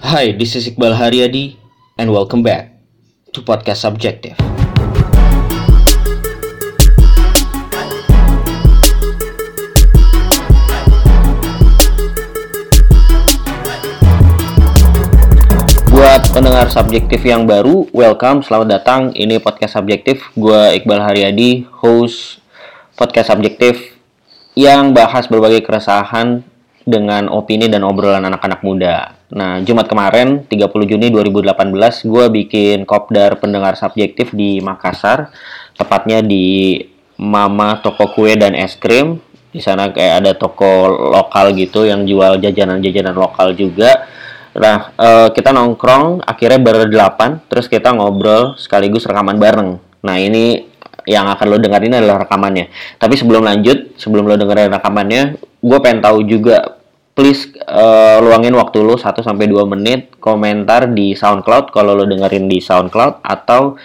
Hi, this is Iqbal Haryadi and welcome back to Podcast Subjective. Buat pendengar subjektif yang baru, welcome, selamat datang. Ini podcast subjektif. Gue Iqbal Haryadi, host podcast subjektif yang bahas berbagai keresahan dengan opini dan obrolan anak-anak muda. Nah, Jumat kemarin, 30 Juni 2018, gue bikin kopdar pendengar subjektif di Makassar, tepatnya di Mama Toko Kue dan Es Krim. Di sana kayak ada toko lokal gitu yang jual jajanan-jajanan lokal juga. Nah, eh, kita nongkrong akhirnya berdelapan, terus kita ngobrol sekaligus rekaman bareng. Nah, ini yang akan lo dengerin adalah rekamannya. Tapi sebelum lanjut, sebelum lo dengerin rekamannya, gue pengen tahu juga please eh, luangin waktu lo 1 sampai 2 menit komentar di SoundCloud kalau lo dengerin di SoundCloud atau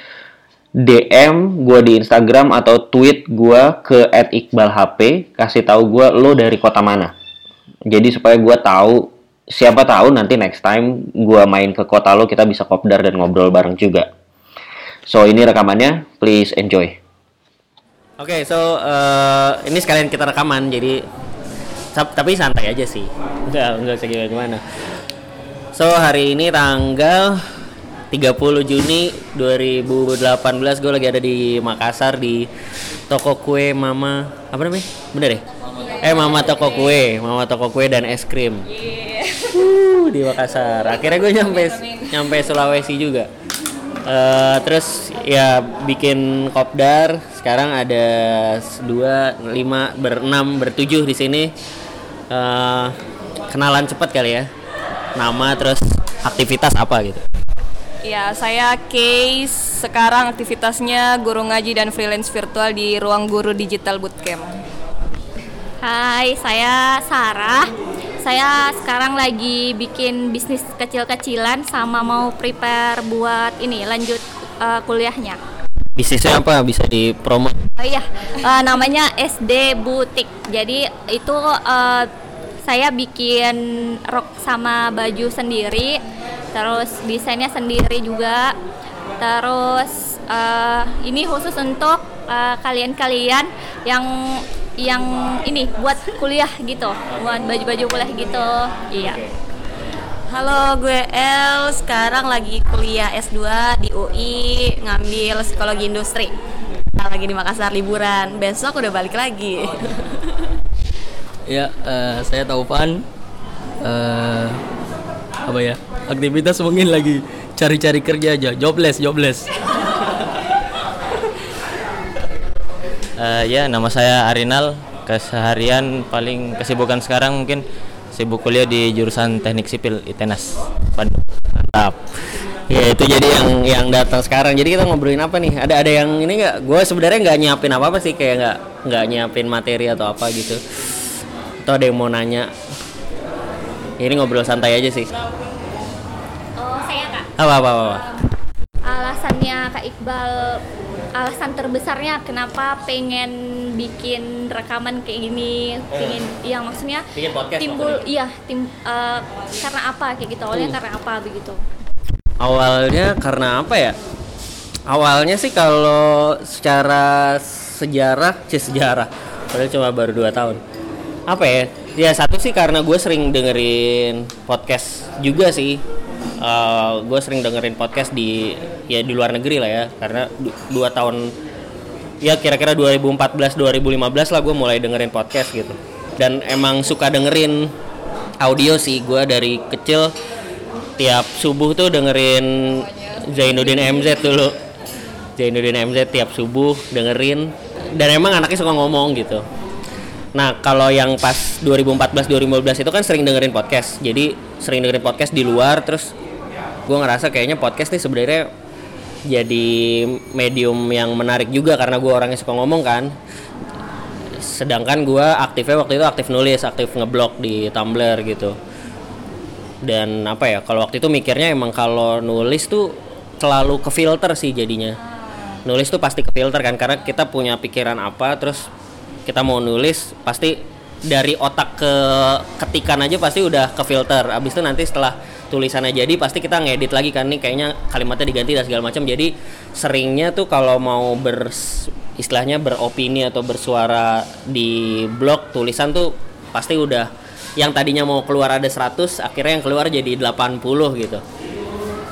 DM gue di Instagram atau tweet gue ke @iqbalhp kasih tahu gue lo dari kota mana. Jadi supaya gue tahu siapa tahu nanti next time gue main ke kota lo kita bisa kopdar dan ngobrol bareng juga. So ini rekamannya, please enjoy. Oke, so eh, ini sekalian kita rekaman, jadi tapi santai aja sih, nggak nggak usah gimana gimana. So hari ini tanggal 30 Juni 2018 gue lagi ada di Makassar di toko kue Mama apa namanya? Bener ya? Eh Mama toko kue, Mama toko kue dan es krim. Uh, di Makassar. Akhirnya gue nyampe nyampe Sulawesi juga. Eh, terus ya bikin kopdar sekarang ada dua lima berenam bertujuh di sini Eh, kenalan cepat kali ya nama terus aktivitas apa gitu Ya, saya Case. Sekarang aktivitasnya guru ngaji dan freelance virtual di Ruang Guru Digital Bootcamp. Hai, saya Sarah. Saya sekarang lagi bikin bisnis kecil-kecilan sama mau prepare buat ini lanjut eh, kuliahnya. Bisnisnya apa bisa dipromo Oh iya, eh, namanya SD Butik. Jadi itu eh, saya bikin rok sama baju sendiri, terus desainnya sendiri juga. Terus eh, ini khusus untuk kalian-kalian yang yang ini buat kuliah gitu, buat baju-baju kuliah gitu. Iya. Halo, gue El. Sekarang lagi kuliah S2 di UI, ngambil psikologi industri. Nah, lagi di Makassar liburan. Besok udah balik lagi. Ya, eh, saya Taufan. Eh, apa ya? Aktivitas mungkin lagi cari-cari kerja aja, jobless, jobless. Eh, ya nama saya Arinal keseharian paling kesibukan sekarang mungkin sibuk kuliah di jurusan teknik sipil ITENAS Bandung. Mantap. Ya itu jadi yang yang datang sekarang. Jadi kita ngobrolin apa nih? Ada ada yang ini nggak? Gue sebenarnya nggak nyiapin apa apa sih kayak nggak nggak nyiapin materi atau apa gitu. Atau ada yang mau nanya? Ini ngobrol santai aja sih. Oh, saya Kak. apa apa apa, apa. Alasannya Kak Iqbal alasan terbesarnya kenapa pengen bikin rekaman kayak gini pengen ya maksudnya Bikin podcast timbul maksudnya. iya tim eh, karena apa kayak gitu awalnya karena apa begitu Awalnya karena apa ya? Awalnya sih kalau secara sejarah, sih sejarah, padahal cuma baru 2 tahun. Apa ya? Ya satu sih karena gue sering dengerin podcast juga sih. Gue sering dengerin podcast di ya di luar negeri lah ya, karena du- dua tahun ya kira-kira 2014 2015 lah gue mulai dengerin podcast gitu. Dan emang suka dengerin audio sih gue dari kecil. Tiap subuh tuh dengerin Zainuddin MZ dulu. Zainuddin MZ tiap subuh dengerin. Dan emang anaknya suka ngomong gitu. Nah kalau yang pas 2014 2015 itu kan sering dengerin podcast. Jadi sering dengerin podcast di luar terus gue ngerasa kayaknya podcast nih sebenarnya jadi medium yang menarik juga karena gue orangnya suka ngomong kan. Sedangkan gue aktifnya waktu itu aktif nulis aktif ngeblog di Tumblr gitu. Dan apa ya kalau waktu itu mikirnya emang kalau nulis tuh selalu ke filter sih jadinya. Nulis tuh pasti ke filter kan karena kita punya pikiran apa terus kita mau nulis pasti dari otak ke ketikan aja pasti udah ke filter abis itu nanti setelah tulisannya. Jadi pasti kita ngedit lagi kan nih kayaknya kalimatnya diganti dan segala macam. Jadi seringnya tuh kalau mau ber istilahnya beropini atau bersuara di blog tulisan tuh pasti udah yang tadinya mau keluar ada 100 akhirnya yang keluar jadi 80 gitu.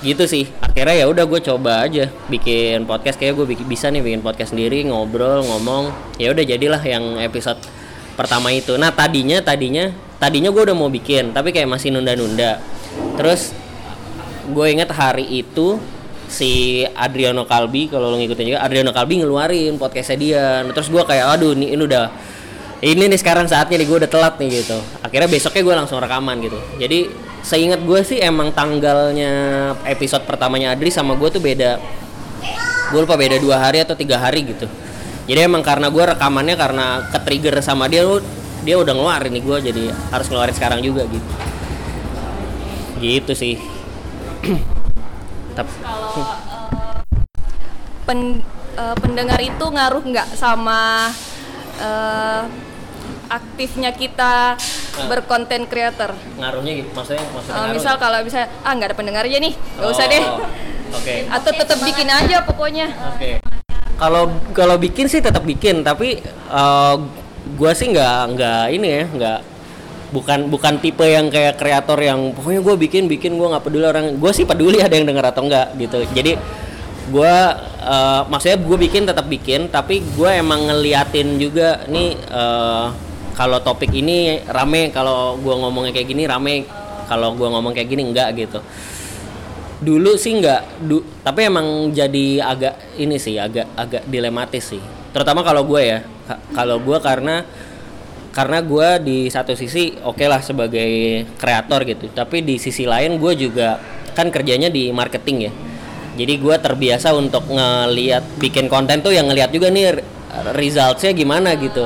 Gitu sih akhirnya ya udah gue coba aja bikin podcast. Kayak gue bisa nih bikin podcast sendiri ngobrol ngomong. Ya udah jadilah yang episode pertama itu. Nah tadinya tadinya tadinya gue udah mau bikin tapi kayak masih nunda-nunda. Terus gue inget hari itu si Adriano Kalbi kalau lo ngikutin juga Adriano Kalbi ngeluarin podcastnya dia. Nah, terus gue kayak aduh ini, ini udah ini nih sekarang saatnya nih gue udah telat nih gitu. Akhirnya besoknya gue langsung rekaman gitu. Jadi seingat gue sih emang tanggalnya episode pertamanya Adri sama gue tuh beda. Gue lupa beda dua hari atau tiga hari gitu. Jadi emang karena gue rekamannya karena ke trigger sama dia dia udah ngeluarin nih gue jadi harus ngeluarin sekarang juga gitu gitu sih tapi Pen- eh, pendengar itu ngaruh nggak sama eh, aktifnya kita berkonten creator? ngaruhnya gitu maksudnya maksudnya ngaruh misal kalau bisa ah nggak ada pendengar aja nih, nggak usah Oh, deh. oke Atau tetap bikin aja pokoknya. Oke. Kalau kalau bikin sih tetap bikin, tapi eh, gua sih nggak nggak ini ya, nggak bukan bukan tipe yang kayak kreator yang pokoknya gue bikin bikin gue nggak peduli orang. Gue sih peduli ada yang denger atau enggak gitu. Jadi gue eh, maksudnya gue bikin tetap bikin tapi gue emang ngeliatin juga nih eh, kalau topik ini rame kalau gue ngomongnya kayak gini rame kalau gue ngomong kayak gini enggak gitu. Dulu sih nggak du- tapi emang jadi agak ini sih agak agak dilematis sih. Terutama kalau gue ya kalau gue karena karena gue di satu sisi oke lah sebagai kreator gitu. Tapi di sisi lain gue juga kan kerjanya di marketing ya. Jadi gue terbiasa untuk ngeliat bikin konten tuh yang ngeliat juga nih re- resultsnya gimana gitu.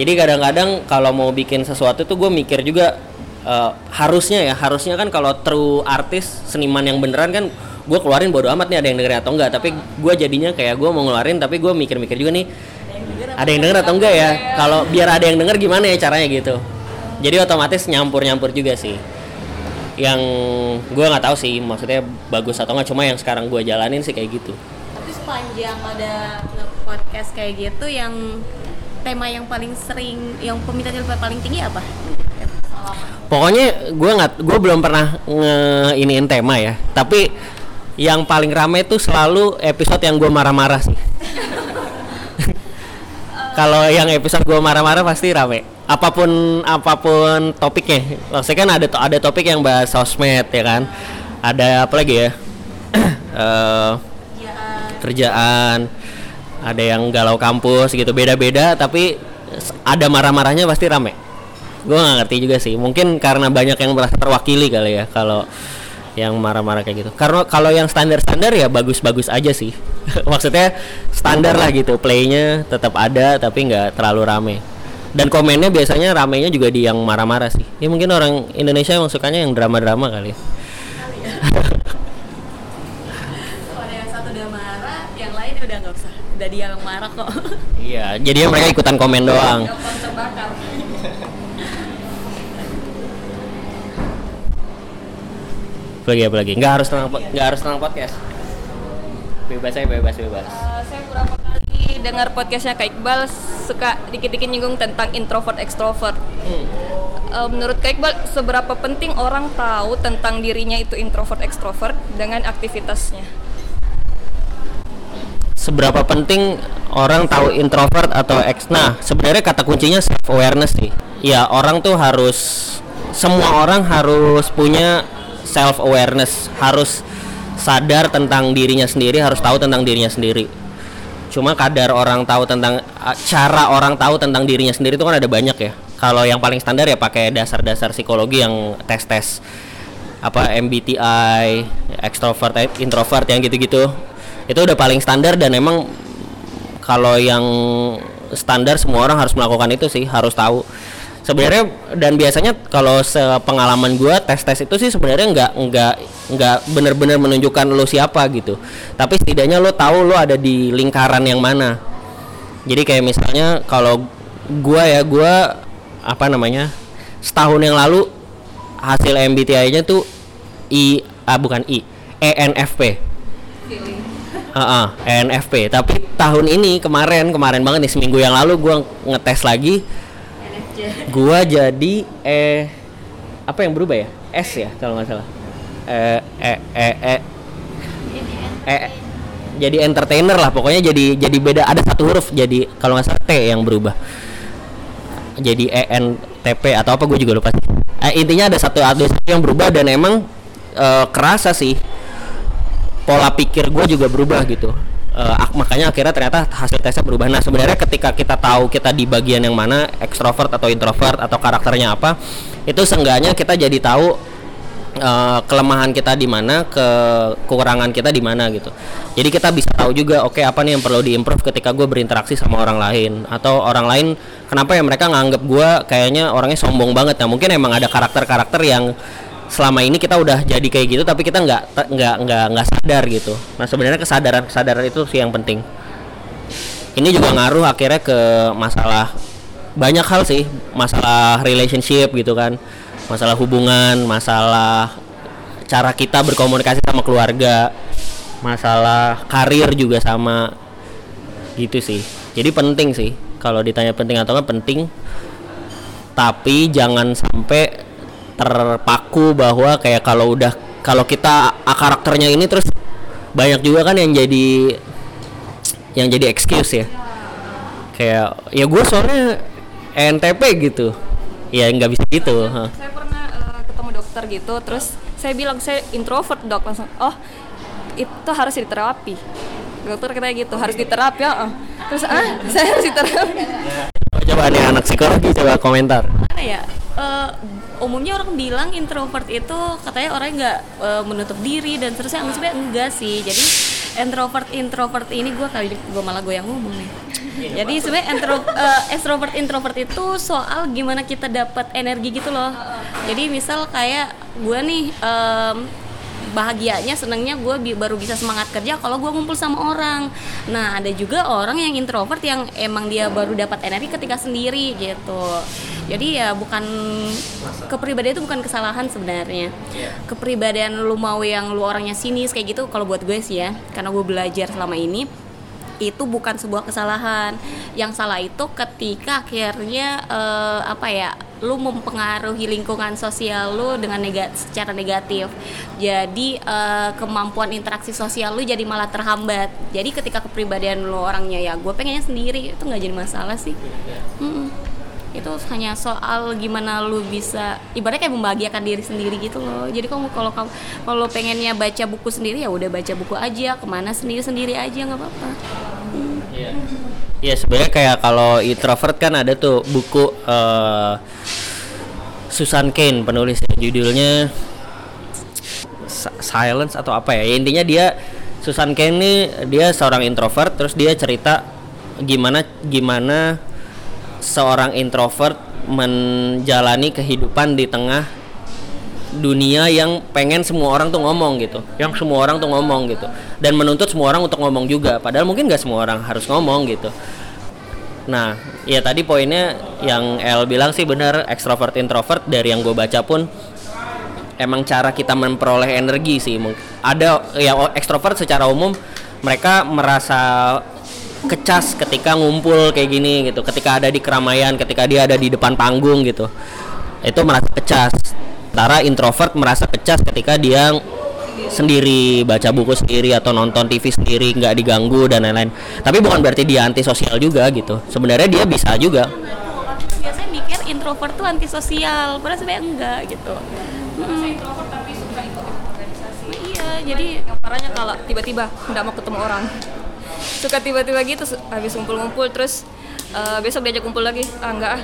Jadi kadang-kadang kalau mau bikin sesuatu tuh gue mikir juga eh, harusnya ya. Harusnya kan kalau true artis seniman yang beneran kan gue keluarin bodo amat nih ada yang dengerin atau enggak. Tapi gue jadinya kayak gue mau ngeluarin tapi gue mikir-mikir juga nih ada yang denger atau enggak ya? Kalau biar ada yang denger gimana ya caranya gitu? Jadi otomatis nyampur-nyampur juga sih. Yang gue nggak tahu sih maksudnya bagus atau enggak cuma yang sekarang gue jalanin sih kayak gitu. Tapi sepanjang ada podcast kayak gitu yang tema yang paling sering yang peminatnya paling tinggi apa? pokoknya gue nggak gue belum pernah nge iniin tema ya. Tapi yang paling rame tuh selalu episode yang gue marah-marah sih kalau yang episode gue marah-marah pasti rame. Apa pun apa pun topiknya. Maksudnya kan ada ada topik yang bahas sosmed ya kan? Ada apa lagi ya? Eh, kerjaan. Ada yang galau kampus gitu. Beda-beda tapi ada marah-marahnya pasti rame. Gue nggak ngerti juga sih. Mungkin karena banyak yang merasa terwakili kali ya kalau yang marah-marah kayak gitu. Karena kalau yang standar-standar ya bagus-bagus aja sih. Maksudnya standar lah gitu playnya tetap ada tapi nggak terlalu rame. Dan komennya biasanya ramenya juga di yang marah-marah sih. Ya mungkin orang Indonesia emang sukanya yang drama-drama kali Kalau ada yang satu udah marah, yang lain udah nggak usah. Udah dia yang marah kok. iya jadinya mereka ikutan komen doang Apa lagi apa lagi nggak harus tentang po- nggak harus tentang podcast. Bebas aja bebas bebas. Eh, saya beberapa kali dengar podcastnya Kak Iqbal suka dikit-dikit nyinggung tentang introvert extrovert. Eh, menurut Kak Iqbal seberapa penting orang tahu tentang dirinya itu introvert extrovert dengan aktivitasnya? seberapa penting orang tahu introvert atau ex nah sebenarnya kata kuncinya self awareness sih. Ya orang tuh harus semua orang harus punya self awareness harus sadar tentang dirinya sendiri harus tahu tentang dirinya sendiri cuma kadar orang tahu tentang cara orang tahu tentang dirinya sendiri itu kan ada banyak ya kalau yang paling standar ya pakai dasar-dasar psikologi yang tes-tes apa MBTI, extrovert, introvert yang gitu-gitu. Itu udah paling standar dan emang kalau yang standar semua orang harus melakukan itu sih, harus tahu. Sebenarnya dan biasanya kalau sepengalaman gua tes-tes itu sih sebenarnya nggak nggak nggak bener-bener menunjukkan lo siapa gitu. Tapi setidaknya lo tahu lo ada di lingkaran yang mana. Jadi kayak misalnya kalau gua ya gua apa namanya setahun yang lalu hasil MBTI-nya tuh I ah bukan I ENFP Heeh, ENFP. Tapi tahun ini kemarin kemarin banget nih seminggu yang lalu gua ngetes lagi. Gua jadi eh apa yang berubah ya? S ya kalau nggak salah. Eh eh eh eh. Eh jadi entertainer lah pokoknya jadi jadi beda. Ada satu huruf jadi kalau nggak salah T yang berubah. Jadi ENTP atau apa gue juga lupa sih. Eh, intinya ada satu ada satu yang berubah dan emang eh, kerasa sih. Pola pikir gue juga berubah gitu Ak- makanya akhirnya ternyata hasil tesnya berubah. Nah sebenarnya ketika kita tahu kita di bagian yang mana ekstrovert atau introvert atau karakternya apa itu seenggaknya kita jadi tahu eh, kelemahan kita di mana kekurangan kita di mana gitu. Jadi kita bisa tahu juga oke apa nih yang perlu diimprove ketika gue berinteraksi sama orang lain? Atau orang lain kenapa ya mereka nganggap gue kayaknya orangnya sombong banget? Nah mungkin emang ada karakter-karakter yang selama ini kita udah jadi kayak gitu tapi kita nggak nggak nggak nggak sadar gitu. Nah sebenarnya kesadaran kesadaran itu sih yang penting. Ini juga ngaruh akhirnya ke masalah banyak hal sih. Masalah relationship gitu kan masalah hubungan masalah cara kita berkomunikasi sama keluarga masalah karir juga sama gitu sih. Jadi penting sih kalau ditanya penting atau nggak penting. Tapi jangan sampai terpaku bahwa kayak kalau udah kalau kita ah, karakternya ini terus banyak juga kan yang jadi yang jadi excuse ya kayak ya gue soalnya NTP gitu ya nggak bisa gitu ha. saya pernah eh, ketemu dokter gitu terus saya bilang saya introvert dok langsung oh itu harus diterapi dokter katanya gitu harus diterapi ya eh. terus ah saya harus diterapi coba nih anak psikologi coba komentar Mana ya? Eh, umumnya orang bilang introvert itu katanya orang nggak eh, menutup diri dan terusnya enggak sebenarnya enggak sih. Jadi introvert introvert ini gue kali gue malah gue yang ngomong nih. Jadi sebenarnya intro, eh, extrovert introvert itu soal gimana kita dapat energi gitu loh. Jadi misal kayak gue nih em, bahagianya senangnya gue bi- baru bisa semangat kerja kalau gue ngumpul sama orang. Nah ada juga orang yang introvert yang emang dia baru dapat energi ketika sendiri gitu. Jadi ya bukan kepribadian itu bukan kesalahan sebenarnya. Kepribadian lu mau yang lu orangnya sinis kayak gitu kalau buat gue sih ya karena gue belajar selama ini itu bukan sebuah kesalahan. Yang salah itu ketika akhirnya eh, apa ya, lu mempengaruhi lingkungan sosial lu dengan nega secara negatif. Jadi eh, kemampuan interaksi sosial lu jadi malah terhambat. Jadi ketika kepribadian lu orangnya ya, gue pengennya sendiri itu nggak jadi masalah sih. Mm-mm. Itu hanya soal gimana lu bisa ibaratnya kayak membahagiakan diri sendiri gitu loh. Jadi kamu kalau kamu kalau pengennya baca buku sendiri ya udah baca buku aja, ke mana sendiri sendiri aja nggak apa-apa. Iya sebenarnya kayak kalau introvert kan ada tuh buku eh, Susan Cain penulisnya judulnya Si- Silence atau apa ya? Ya, intinya dia Susan Cain nih dia seorang introvert terus dia cerita gimana gimana seorang introvert menjalani kehidupan di tengah dunia yang pengen semua orang tuh ngomong gitu. Yang semua orang tuh ngomong gitu. Dan menuntut semua orang untuk ngomong juga. Padahal mungkin gak semua orang harus ngomong gitu. Nah ya tadi poinnya yang El bilang sih bener extrovert introvert dari yang gue baca pun emang cara kita memperoleh energi sih. Ada yang ekstrovert secara umum mereka merasa kecas ketika ngumpul kayak gini gitu ketika ada di keramaian ketika dia ada di depan panggung gitu. Itu merasa kecas. Sementara introvert merasa kecas ketika dia sendiri baca buku sendiri atau nonton TV sendiri nggak diganggu dan lain-lain. Tapi bukan berarti dia antisosial juga gitu. Sebenarnya dia bisa juga. Biasanya mikir introvert tuh antisosial padahal sebenarnya enggak gitu. Mm-mm. iya jadi parahnya kalau tiba-tiba nggak mau ketemu orang suka tiba-tiba gitu habis ngumpul-ngumpul terus eh, besok diajak kumpul lagi ah enggak ah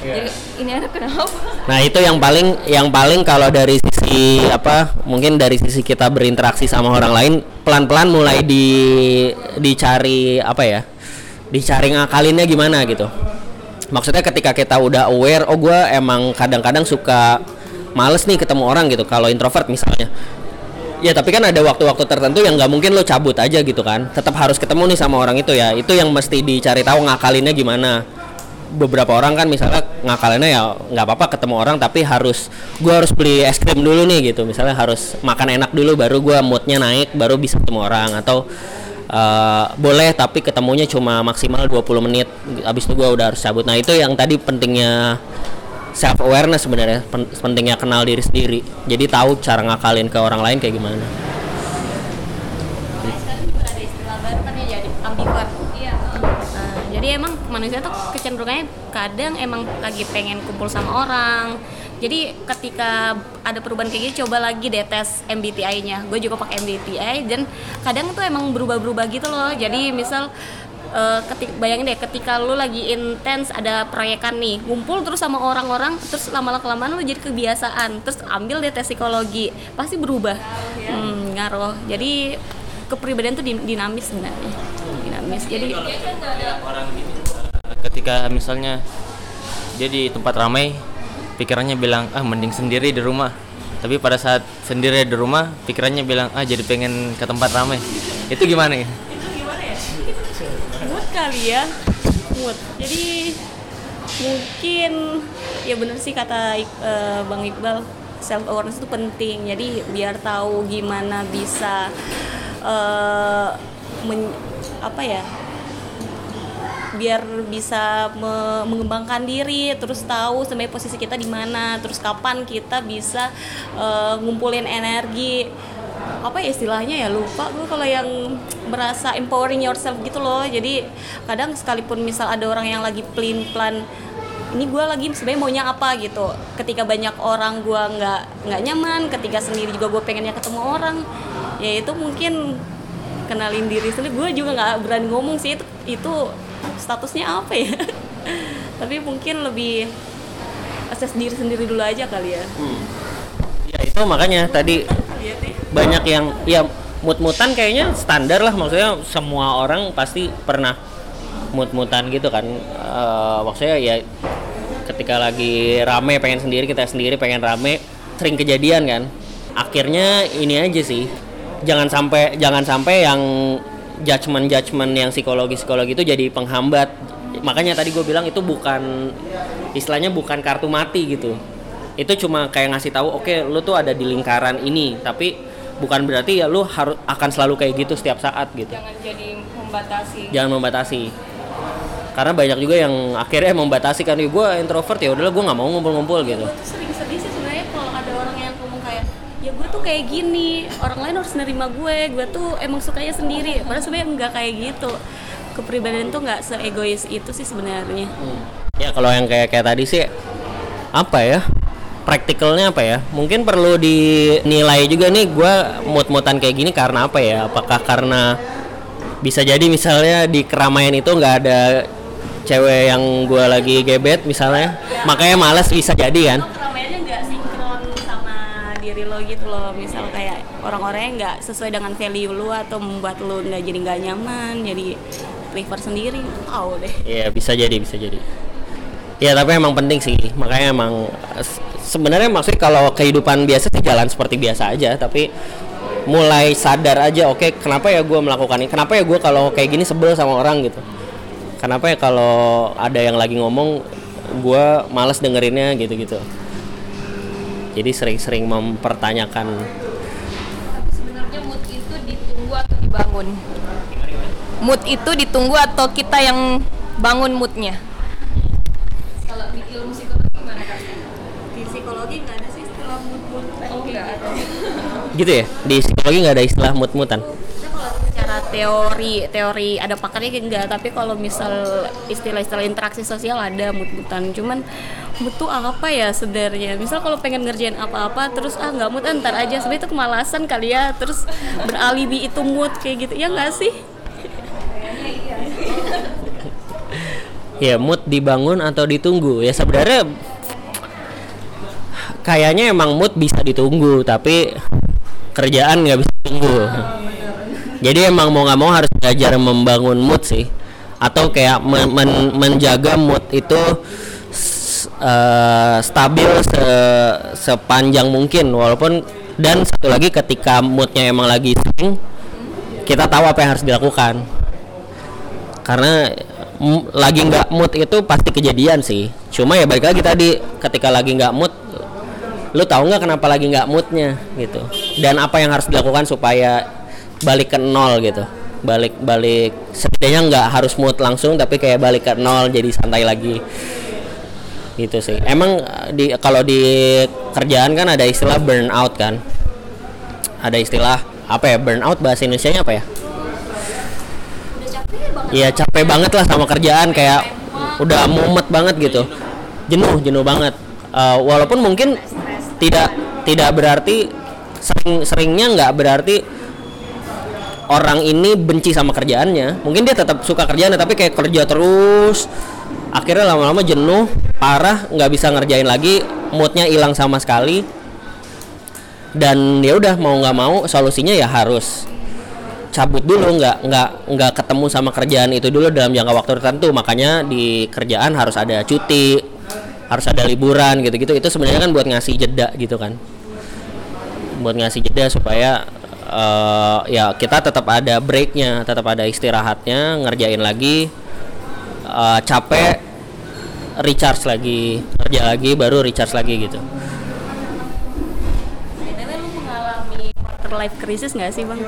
jadi ini anak kenapa Nah itu yang paling yang paling kalau dari sisi apa mungkin dari sisi kita berinteraksi sama orang lain pelan-pelan mulai di dicari apa ya dicari ngakalinnya gimana gitu. Maksudnya ketika kita udah aware oh gue emang kadang-kadang suka males nih ketemu orang gitu kalau introvert misalnya. Ya tapi kan ada waktu-waktu tertentu yang nggak mungkin lo cabut aja gitu kan. Tetap harus ketemu nih sama orang itu ya. Itu yang mesti dicari tahu ngakalinnya gimana. Beberapa orang kan misalnya ngakalinnya ya nggak apa-apa ketemu orang tapi harus gue harus beli es krim dulu nih gitu. Misalnya harus makan enak dulu baru gue moodnya naik baru bisa ketemu orang. Atau eh, boleh tapi ketemunya cuma maksimal 20 menit. Abis itu gue udah harus cabut. Nah itu yang tadi pentingnya self awareness sebenarnya pen- pentingnya kenal diri sendiri. Jadi tahu cara ngakalin ke orang lain kayak gimana. Baru kan ya iya nah, jadi emang manusia tuh kecenderungannya kadang emang lagi pengen kumpul sama orang. Jadi ketika ada perubahan kayak gini coba lagi deh tes MBTI-nya gue juga pakai MBTI dan kadang tuh emang berubah-berubah gitu loh. Jadi misal eh, ketik bayangin deh ketika lu lagi intens ada proyekan nih ngumpul terus sama orang-orang terus lama-lama kelamaan lu jadi kebiasaan terus ambil deh tes psikologi pasti berubah. Hmm, ngaruh. Jadi kepribadian tuh din- dinamis sebenarnya. Dinamis. Jadi ketika misalnya dia di tempat ramai pikirannya bilang ah mending sendiri di rumah. Tapi pada saat sendiri di rumah pikirannya bilang ah jadi pengen ke tempat ramai. Itu gimana ya kali ya mood. Jadi mungkin ya bener sih kata eh, bang Iqbal self awareness itu penting. Jadi biar tahu gimana bisa eh, men- apa ya biar bisa me- mengembangkan diri terus tahu sebenarnya posisi kita di mana terus kapan kita bisa eh, ngumpulin energi apa ya istilahnya ya lupa gue kalau yang merasa empowering yourself gitu loh. Jadi kadang sekalipun misal ada orang yang lagi plan plan ini gue lagi sebenarnya maunya apa? gitu. Ketika banyak orang gue nggak nggak nyaman ketika sendiri juga gue pengennya ketemu orang ya itu mungkin kenalin diri sendiri. Gue juga nggak berani ngomong sih itu itu statusnya apa ya? Tapi mungkin lebih assess diri sendiri dulu aja kali ya. Ya itu makanya tadi. Banyak yang ya mut-mutan kayaknya standar lah. Maksudnya semua orang pasti pernah mut-mutan gitu kan. Eh, maksudnya ya ketika lagi rame pengen sendiri kita sendiri pengen rame sering kejadian kan. Akhirnya ini aja sih. Jangan sampai jangan sampai yang judgement judgement yang psikologi psikologi itu jadi penghambat. Makanya tadi gue bilang itu bukan istilahnya bukan kartu mati gitu. Itu cuma kayak ngasih tahu oke lu tuh ada di lingkaran ini. Tapi bukan berarti ya lu harus akan selalu kayak gitu setiap saat gitu. Jangan jadi membatasi. Jangan membatasi. Karena banyak juga yang akhirnya membatasi kan. Gue introvert ya udahlah gue nggak mau ngumpul-ngumpul gitu. Gue tuh sering sedih sih sebenarnya kalau ada orang yang ngomong kayak ya gue tuh kayak gini orang lain harus nerima gue gue tuh emang sukanya sendiri. Padahal sebenarnya nggak kayak gitu. Kepribadian tuh nggak seegois itu sih sebenarnya. Ya kalau yang kayak kayak tadi sih apa ya praktikalnya apa ya? Mungkin perlu dinilai juga nih gue mut-mutan kayak gini karena apa ya? Apakah karena bisa jadi misalnya di keramaian itu nggak ada cewek yang gue lagi gebet misalnya? Makanya males bisa jadi kan? Keramaiannya nggak sinkron sama diri lo gitu loh. Misal kayak orang-orangnya nggak sesuai dengan value lu atau membuat lu nggak jadi nggak nyaman jadi prefer sendiri tahu deh. Iya bisa jadi bisa jadi. Ya tapi emang penting sih. Makanya emang sebenarnya maksudnya kalau kehidupan biasa sih jalan seperti biasa aja tapi mulai sadar aja oke kenapa ya gue melakukan ini? Kenapa ya gue kalau kayak gini sebel sama orang gitu? Kenapa ya kalau ada yang lagi ngomong gue males dengerinnya gitu-gitu. Jadi sering-sering mempertanyakan. Sebenarnya mood itu ditunggu atau dibangun? Mood itu ditunggu atau kita yang bangun moodnya? Kalau di ilmu psikologi gimana kak? di psikologi nggak ada sih istilah mood mood Oh, nggak ada. gitu ya? Di psikologi nggak ada istilah mut-mutan? Kalau secara teori teori ada pakarnya enggak tapi kalau misal istilah-istilah interaksi sosial ada mood-moodan cuman mood tuh apa ya sebenarnya? Misal kalau pengen ngerjain apa-apa terus ah nggak mood ah, ntar aja. Sebenarnya itu kemalasan kali ya. Terus beralibi itu mood kayak gitu. Ya nggak sih? Ya mood dibangun atau ditunggu? Ya sebenarnya kayaknya emang mood bisa ditunggu tapi kerjaan nggak bisa tunggu jadi emang mau nggak mau harus belajar membangun mood sih. Atau kayak men- men- menjaga mood itu eh, stabil se- sepanjang mungkin. Walaupun dan satu lagi ketika moodnya emang lagi swing kita tahu apa yang harus dilakukan. Karena lagi nggak mood itu pasti kejadian sih. Cuma ya balik lagi tadi ketika lagi nggak mood lu tahu nggak kenapa lagi nggak moodnya gitu. Dan apa yang harus dilakukan supaya balik ke nol gitu. Balik balik setidaknya nggak harus mood langsung tapi kayak balik ke nol jadi santai lagi. Gitu sih. Emang eh, di kalau di kerjaan kan ada istilah burnout kan. Ada istilah apa ya burnout bahasa Indonesia nya apa ya? Iya capek banget lah sama kerjaan kayak udah mumet banget gitu. Jenuh jenuh banget. Eh, walaupun mungkin tidak tidak berarti sering seringnya nggak berarti orang ini benci sama kerjaannya. Mungkin dia tetap suka kerjaannya tapi kayak kerja terus akhirnya lama-lama jenuh parah nggak bisa ngerjain lagi moodnya hilang sama sekali. Dan ya udah mau nggak mau solusinya ya harus cabut dulu nggak nggak nggak ketemu sama kerjaan itu dulu dalam jangka waktu tertentu. Makanya di kerjaan harus ada cuti harus ada liburan gitu-gitu. Itu sebenarnya kan buat ngasih jeda gitu kan. Buat ngasih jeda supaya eh, ya kita tetap ada breaknya tetap ada istirahatnya ngerjain lagi eh, capek recharge lagi kerja lagi baru recharge lagi gitu. BTW lu mengalami quarter life crisis nggak sih bang?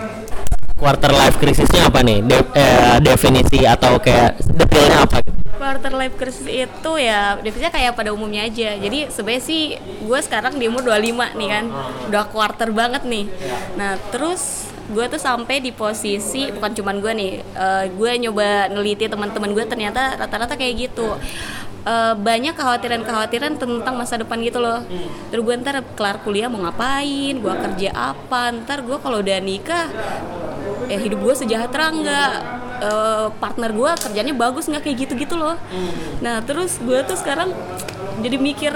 Quarter life crisisnya apa nih De- eh, definisi atau kayak detailnya apa Quarter life crisis itu ya definisinya kayak pada umumnya aja. Jadi sebenarnya sih gue sekarang di umur 25 nih kan, udah quarter banget nih. Nah terus gue tuh sampai di posisi bukan cuman gue nih, eh, gue nyoba neliti teman-teman gue ternyata rata-rata kayak gitu. Eh, banyak kekhawatiran-kekhawatiran tentang masa depan gitu loh. Terus gue ntar kelar kuliah mau ngapain, gue kerja apa, ntar gue kalau udah nikah ya hidup gue sejahtera nggak? Eh, partner gue kerjanya bagus nggak? Kayak gitu-gitu loh. Nah terus gue tuh sekarang jadi mikir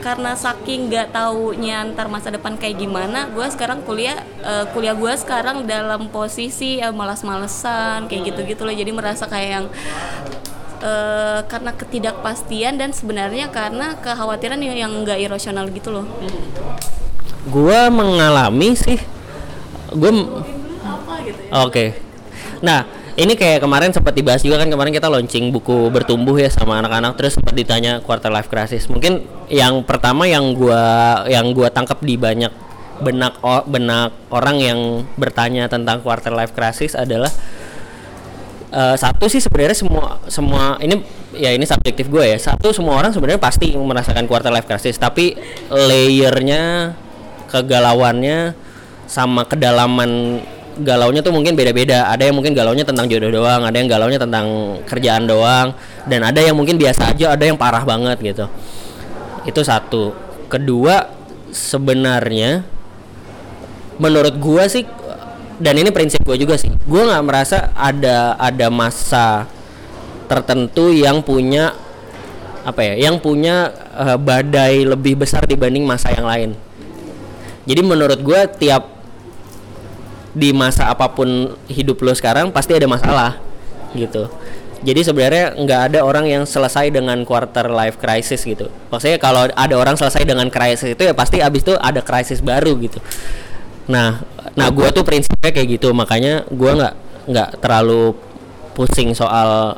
karena saking nggak taunya ntar masa depan kayak gimana gue sekarang kuliah eh, kuliah gue sekarang dalam posisi ya malas-malesan kayak gitu-gitu loh. Jadi merasa kayak yang eh, karena ketidakpastian dan sebenarnya karena kekhawatiran yang nggak irasional gitu loh. Gua mengalami sih gue gitu ya. Oke. Nah ini kayak kemarin sempat dibahas juga kan kemarin kita launching buku bertumbuh ya sama anak-anak terus sempat ditanya quarter life crisis. Mungkin yang pertama yang gua yang gua tangkap di banyak benak benak orang yang bertanya tentang quarter life crisis adalah Eh, satu sih sebenarnya semua semua ini ya ini subjektif gue ya satu semua orang sebenarnya pasti merasakan quarter life crisis tapi layernya kegalauannya sama kedalaman galaunya tuh mungkin beda-beda. Ada yang mungkin galaunya tentang jodoh doang ada yang galaunya tentang kerjaan doang dan ada yang mungkin biasa aja ada yang parah banget gitu. Itu satu. Kedua sebenarnya menurut gua sih dan ini prinsip gue juga sih gua nggak merasa ada ada masa tertentu yang punya apa ya yang punya eh, badai lebih besar dibanding masa yang lain. Jadi menurut gua tiap di masa apa pun hidup lo sekarang pasti ada masalah gitu. Jadi sebenarnya nggak ada orang yang selesai dengan quarter life crisis gitu. Maksudnya kalau ada orang selesai dengan krisis itu ya pasti abis itu ada krisis baru gitu. Nah nah gua tuh prinsipnya kayak gitu makanya gua nggak nggak terlalu pusing soal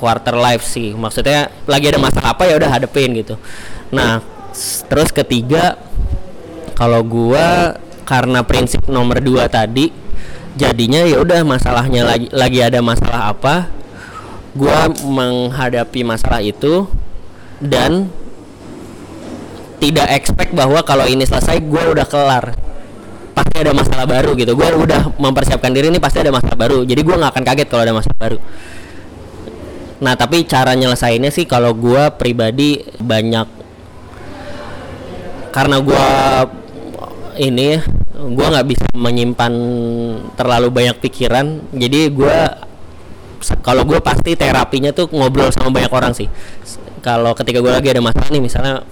quarter life sih. Maksudnya lagi ada masalah apa ya udah hadepin gitu. Nah terus ketiga kalau gua karena prinsip nomor dua tadi jadinya ya udah masalahnya lagi lagi ada masalah apa gua menghadapi masalah itu dan tidak expect bahwa kalau ini selesai gua udah kelar. Pasti ada masalah baru gitu. Gua udah mempersiapkan diri ini pasti ada masalah baru. Jadi gua nggak akan kaget kalau ada masalah baru. Nah tapi cara nyelesainnya sih kalau gua pribadi banyak. Karena gua ini gua nggak bisa menyimpan terlalu banyak pikiran. Jadi gua se- kalau gue pasti terapinya tuh ngobrol sama banyak orang sih. Kalau ketika gue lagi ada masalah nih misalnya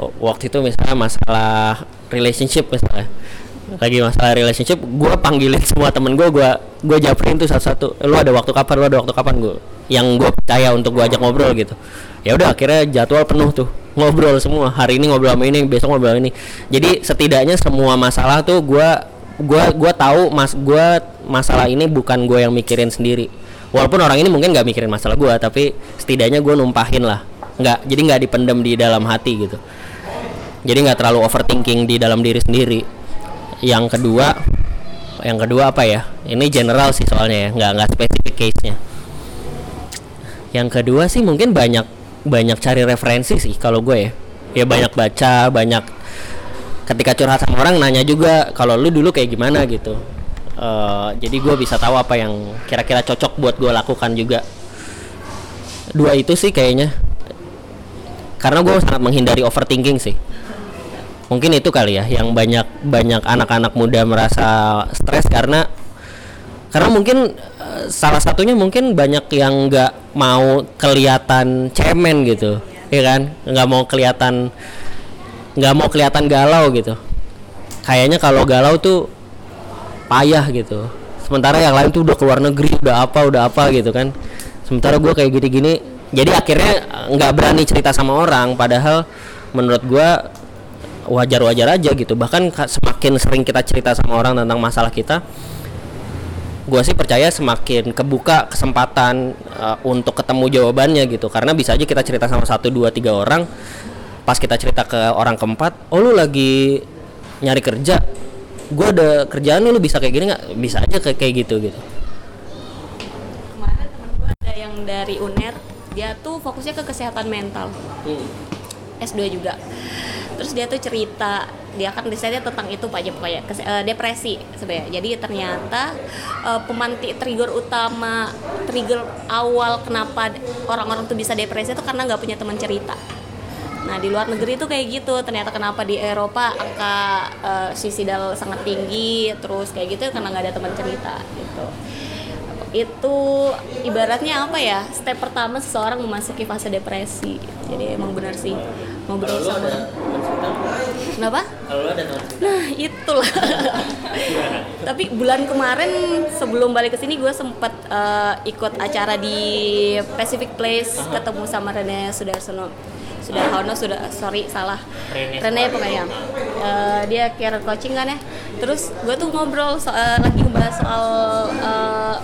waktu itu misalnya masalah relationship misalnya lagi masalah relationship gue panggilin semua temen gue gue gue japrin tuh satu-satu. Lu ada waktu kapan lu ada waktu kapan gue yang gue percaya untuk gue ajak ngobrol gitu. Ya udah akhirnya jadwal penuh tuh. Ngobrol semua hari ini ngobrol sama ini besok ngobrol sama ini. Jadi setidaknya semua masalah tuh gue gua gua tahu mas gua masalah ini bukan gue yang mikirin sendiri. Walaupun orang ini mungkin nggak mikirin masalah gue tapi setidaknya gue numpahin lah. Nggak jadi nggak dipendam di dalam hati gitu. Jadi nggak terlalu overthinking di dalam diri sendiri yang kedua yang kedua apa ya? Ini general sih soalnya ya nggak nggak spesifik case nya yang kedua sih mungkin banyak banyak cari referensi sih kalau gue ya. Ya banyak baca banyak ketika curhat sama orang nanya juga kalau lu dulu kayak gimana? gitu. Eh, jadi gue bisa tahu apa yang kira-kira cocok buat gue lakukan juga. Dua itu sih kayaknya. Karena gue sangat menghindari overthinking sih mungkin itu kali ya yang banyak banyak anak-anak muda merasa stres karena karena mungkin eh, salah satunya mungkin banyak yang nggak mau kelihatan cemen gitu ya kan? Nggak mau kelihatan nggak mau kelihatan galau gitu. Kayaknya kalau galau tuh payah gitu. Sementara yang lain tuh udah keluar negeri udah apa udah apa gitu kan. Sementara gue kayak gini-gini jadi akhirnya nggak berani cerita sama orang. Padahal menurut gue wajar-wajar aja gitu. Bahkan ka- semakin sering kita cerita sama orang tentang masalah kita gue sih percaya semakin kebuka kesempatan uh, untuk ketemu jawabannya gitu. Karena bisa aja kita cerita sama satu dua tiga orang pas kita cerita ke orang keempat oh lu lagi nyari kerja gue ada kerjaan nih lu bisa kayak gini nggak? Bisa aja kayak kayak gitu gitu. Kemarin temen gue ada yang dari UNER dia tuh fokusnya ke kesehatan mental. S2 juga terus dia tuh cerita dia kan desainnya tentang itu pak pokoknya kese- eh, depresi sebenarnya jadi ternyata eh, pemantik trigger utama trigger awal kenapa orang-orang tuh bisa depresi itu karena nggak punya teman cerita Nah di luar negeri tuh kayak gitu. Ternyata kenapa di Eropa angka uh, suicidal sangat tinggi, terus kayak gitu karena nggak ada teman cerita gitu. Itu ibaratnya apa ya? Step pertama seseorang memasuki fase depresi. Jadi emang benar sih ngobrol sama. Kenapa? kalau ada teman Nah itulah. Tapi bulan kemarin sebelum balik ke sini gue sempat eh, ikut acara di Pacific Place ketemu sama Rene Sudarsono. Sudarsono sudah sorry salah. Rene Rene pokoknya. Eh, dia career coaching kan ya. Terus gue tuh ngobrol soal lagi ngebahas soal eh,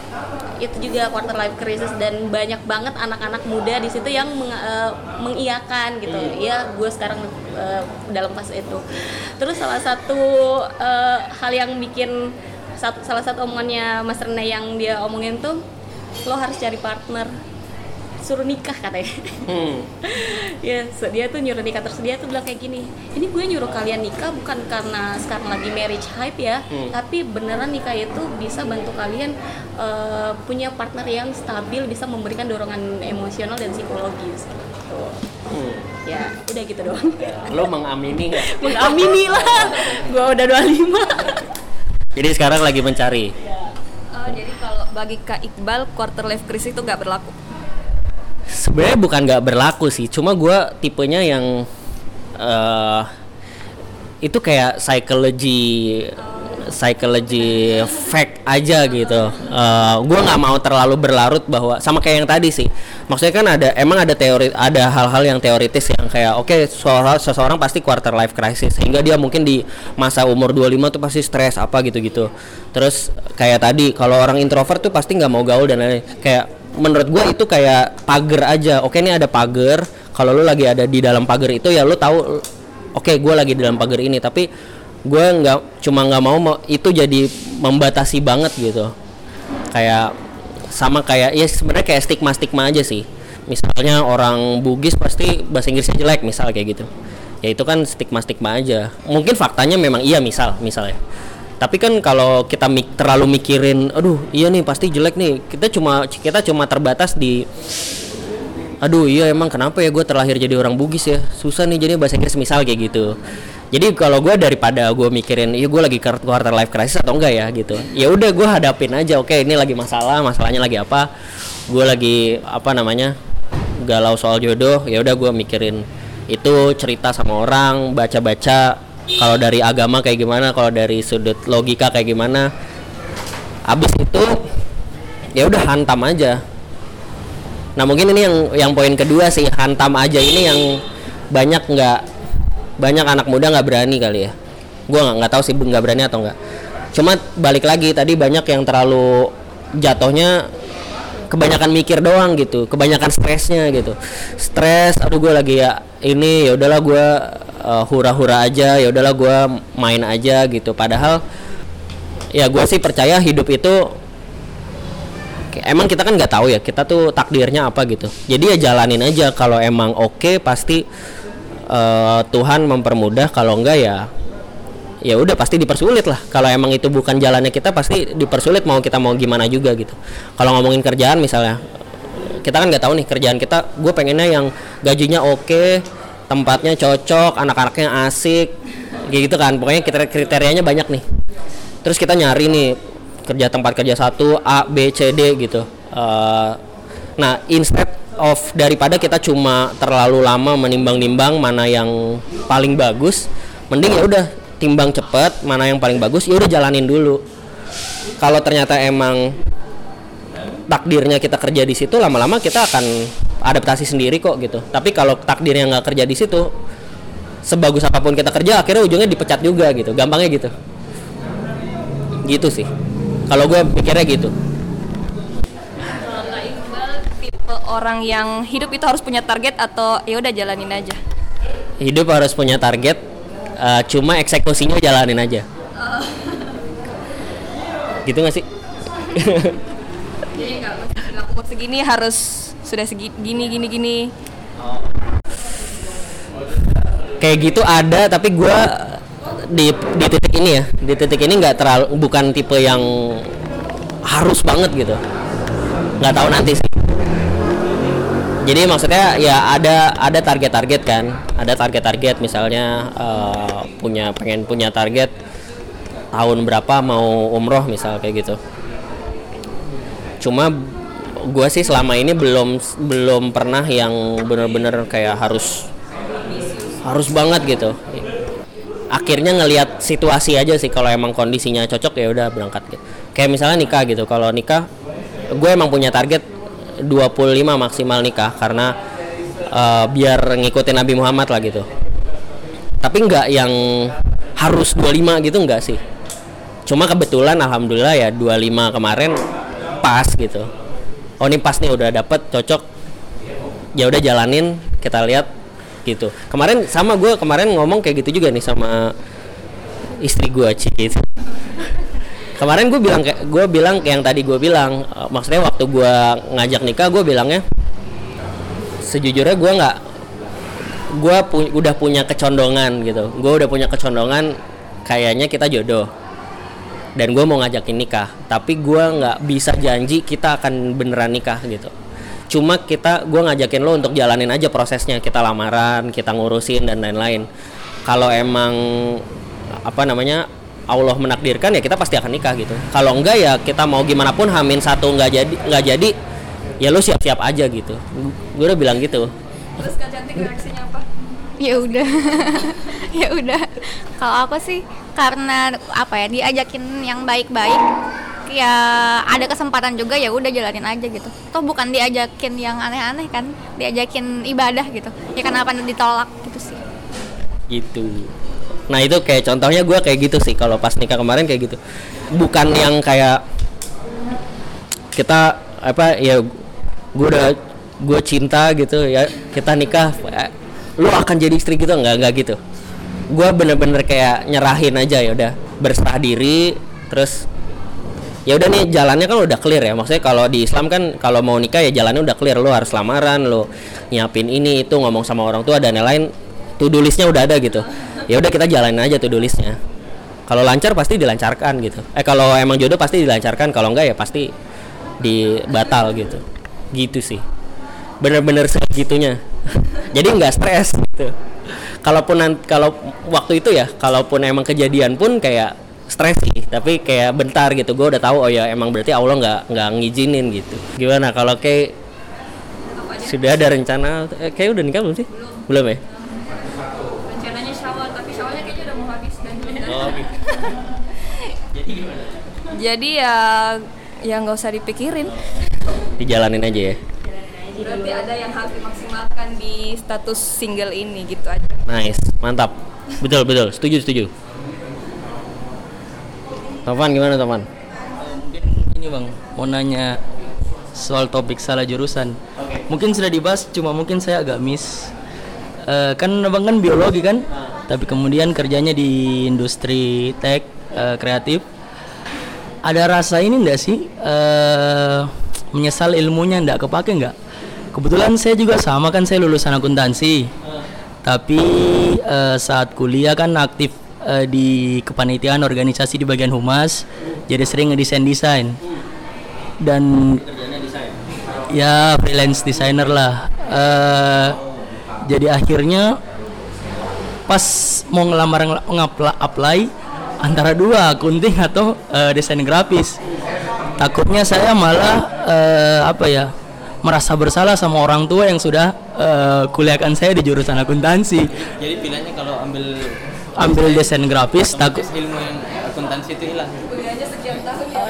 itu juga quarter life crisis dan banyak banget anak-anak muda di situ yang meng, eh, mengiyakan gitu. Iya, gue sekarang eh, dalam fase itu. Terus salah satu eh, hal yang bikin satu, salah satu omongannya Mas Rene yang dia omongin tuh lo harus cari partner suruh nikah katanya. Hmm. ya so- dia tuh nyuruh nikah. Terus dia tuh bilang kayak gini ini gue nyuruh kalian nikah bukan karena sekarang lagi marriage hype ya Hmm. tapi beneran nikah itu bisa bantu kalian eh, punya partner yang stabil bisa memberikan dorongan emosional dan psikologis gitu Hmm. ya udah gitu doang. Lo mengamini nggak? Mengamini lah. Gue udah 25 jadi sekarang lagi mencari? Eh, jadi kalau bagi Kak Iqbal quarter life crisis itu nggak berlaku. Sebenarnya bukan nggak berlaku sih cuma gue tipenya yang eh itu kayak psychology psychology fact aja gitu. Eh gue nggak mau terlalu berlarut bahwa sama kayak yang tadi sih. Maksudnya kan ada emang ada teori ada hal-hal yang teoritis yang kayak oke seseorang, seseorang pasti quarter life crisis sehingga dia mungkin di masa umur 25 tuh pasti stres apa gitu-gitu. Terus kayak tadi kalau orang introvert tuh pasti nggak mau gaul dan lain-lain. Kayak menurut gue itu kayak pagar aja. Oke ini ada pagar. Kalau lu lagi ada di dalam pagar itu ya lu tahu oke gue lagi di dalam pagar ini. Tapi gue nggak cuma nggak mau itu jadi membatasi banget gitu. Kayak sama kayak ya sebenarnya kayak stigma stigma aja sih. Misalnya orang Bugis pasti bahasa Inggrisnya jelek misal kayak gitu. Ya itu kan stigma stigma aja. Mungkin faktanya memang iya misal misalnya tapi kan kalau kita mik- terlalu mikirin aduh iya nih pasti jelek nih. Kita cuma kita cuma terbatas di aduh iya emang kenapa ya gue terlahir jadi orang Bugis ya? Susah nih jadi bahasa Inggris misal kayak gitu. Jadi kalau gue daripada gue mikirin iya gue lagi quart- quarter life crisis atau enggak ya? Gitu. Ya udah gue hadapin aja oke ini lagi masalah masalahnya lagi apa? Gue lagi apa namanya galau soal jodoh. Ya udah gue mikirin itu cerita sama orang baca-baca kalau dari agama kayak gimana? Kalau dari sudut logika kayak gimana? Abis itu ya udah hantam aja. Nah mungkin ini yang yang poin kedua sih. Hantam aja ini yang banyak nggak banyak anak muda nggak berani kali ya. Gua nggak nggak tahu sih nggak berani atau nggak. Cuma balik lagi tadi banyak yang terlalu jatuhnya kebanyakan mikir doang gitu. Kebanyakan stresnya gitu. Stres aduh gue lagi ya ini ya udahlah gue uh, hura-hura aja ya udahlah gue main aja gitu. Padahal ya gue sih percaya hidup itu emang kita kan nggak tahu ya kita tuh takdirnya apa gitu. Jadi ya jalanin aja kalau emang oke pasti uh, Tuhan mempermudah kalau enggak ya ya udah pasti dipersulit lah. Kalau emang itu bukan jalannya kita pasti dipersulit mau kita mau gimana juga gitu. Kalau ngomongin kerjaan misalnya kita kan nggak tahu nih kerjaan kita gue pengennya yang gajinya oke tempatnya cocok anak-anaknya asik gitu kan. Pokoknya kita kriterianya banyak nih. Terus kita nyari nih kerja tempat kerja satu A B C D gitu. Uh, nah instead of daripada kita cuma terlalu lama menimbang-nimbang mana yang paling bagus mending ya udah timbang cepet mana yang paling bagus ya udah jalanin dulu. Kalau ternyata emang takdirnya kita kerja di situ lama-lama kita akan adaptasi sendiri kok gitu. Tapi kalau takdirnya nggak kerja di situ sebagus apa pun kita kerja akhirnya ujungnya dipecat juga gitu. Gampangnya gitu. Gitu sih. Kalau gue pikirnya gitu. Tipe orang yang hidup itu harus punya target atau ya udah jalanin aja. hidup harus punya target uh, cuma eksekusinya jalanin aja. Gitu gak sih? Jadi nggak segini harus sudah segini gini gini. kayak gitu ada tapi gua di di titik ini ya. Di titik ini nggak terlalu bukan tipe yang harus banget gitu. Nggak tahu nanti sih. Jadi maksudnya ya ada ada target-target kan. Ada target-target misalnya eh, punya pengen punya target tahun berapa mau umroh misal kayak gitu. Cuma gue sih selama ini belum belum pernah yang bener-bener kayak harus harus banget gitu. Akhirnya ngelihat situasi aja sih kalau emang kondisinya cocok ya udah berangkat gitu. kayak misalnya nikah gitu kalau nikah gue emang punya target 25 maksimal nikah karena eh, biar ngikutin Nabi Muhammad lah gitu. Tapi nggak yang harus 25 gitu nggak sih. Cuma kebetulan alhamdulillah ya 25 kemarin pas gitu oh ini pas nih udah dapet cocok. Ya udah jalanin kita lihat gitu. Kemarin sama gue kemarin ngomong kayak gitu juga nih sama istri gue Ci gitu. kemarin gue bilang kayak gue bilang yang tadi gue bilang eh, maksudnya waktu gue ngajak nikah gue bilangnya sejujurnya gue nggak gue pu- udah punya kecondongan gitu. Gue udah punya kecondongan kayaknya kita jodoh dan gue mau ngajakin nikah. Tapi gue nggak bisa janji kita akan beneran nikah gitu. Cuma kita gue ngajakin lo untuk jalanin aja prosesnya. Kita lamaran kita ngurusin dan lain-lain. Kalau emang apa namanya Allah menakdirkan ya kita pasti akan nikah gitu. Kalau enggak ya kita mau gimana pun hamin satu nggak jadi nggak jadi ya lo siap-siap aja gitu. Gue udah bilang gitu? Ya udah. Ya udah. Kalau aku sih karena apa ya diajakin yang baik-baik ya ada kesempatan juga ya udah jalanin aja gitu. Toh bukan diajakin yang aneh-aneh kan diajakin ibadah gitu. Ya kenapa ditolak gitu sih. Gitu. Nah itu kayak contohnya gue kayak gitu sih kalau pas nikah kemarin kayak gitu. Bukan yang kayak kita apa ya gue udah gue cinta gitu ya kita nikah eh, lu akan jadi istri gitu? Nggak nggak gitu. Gue bener-bener kayak nyerahin aja ya udah. Berserah diri terus ya udah nih jalannya kan udah clear ya. Maksudnya kalau di Islam kan kalau mau nikah ya jalannya udah clear. Lo harus lamaran lo nyiapin ini itu ngomong sama orang tua dan lain-lain. To do listnya udah ada gitu. Ya udah kita jalanin aja to do listnya. Kalau lancar pasti dilancarkan gitu. Eh kalau emang jodoh pasti dilancarkan. Kalau enggak ya pasti dibatal gitu. Gitu sih. Bener-bener segitunya jadi nggak stres gitu. Kalaupun nan- kalau waktu itu ya kalaupun emang kejadian pun kayak stres sih tapi kayak bentar gitu. Gue udah tahu oh ya emang berarti Allah nggak nggak ngizinin gitu. Gimana kalau kayak sudah ada rencana? Eh, kayak udah nikah belum sih? Belum ya? Rencananya syawal, tapi syawalnya kayaknya udah mau habis dan oh, gitu. Jadi ya ya nggak usah dipikirin. dijalanin aja ya Berarti ada yang harus dimaksimalkan di status single ini gitu aja. nice mantap betul betul setuju setuju Tovan gimana Tovan mungkin ini bang mau nanya soal topik salah jurusan. Mungkin sudah dibahas, cuma mungkin saya agak miss. Eh, kan abang kan biologi kan, tapi kemudian kerjanya di industri tech eh, kreatif. Ada rasa ini enggak sih eh, menyesal ilmunya enggak kepake enggak? Kebetulan saya juga sama kan saya lulusan akuntansi. Tapi eh, saat kuliah kan aktif eh, di kepanitiaan organisasi di bagian humas, jadi sering ngedesain desain. Dan ya freelance designer lah. Eh, jadi akhirnya pas mau ngelamar ngapla apply antara dua akunting atau eh, desain grafis. Takutnya saya malah eh, apa ya merasa bersalah sama orang tua yang sudah eh, kuliahkan saya di jurusan akuntansi. Jadi pilihannya kalau ambil Ambil desain grafis takut ilmu yang akuntansi itu hilang.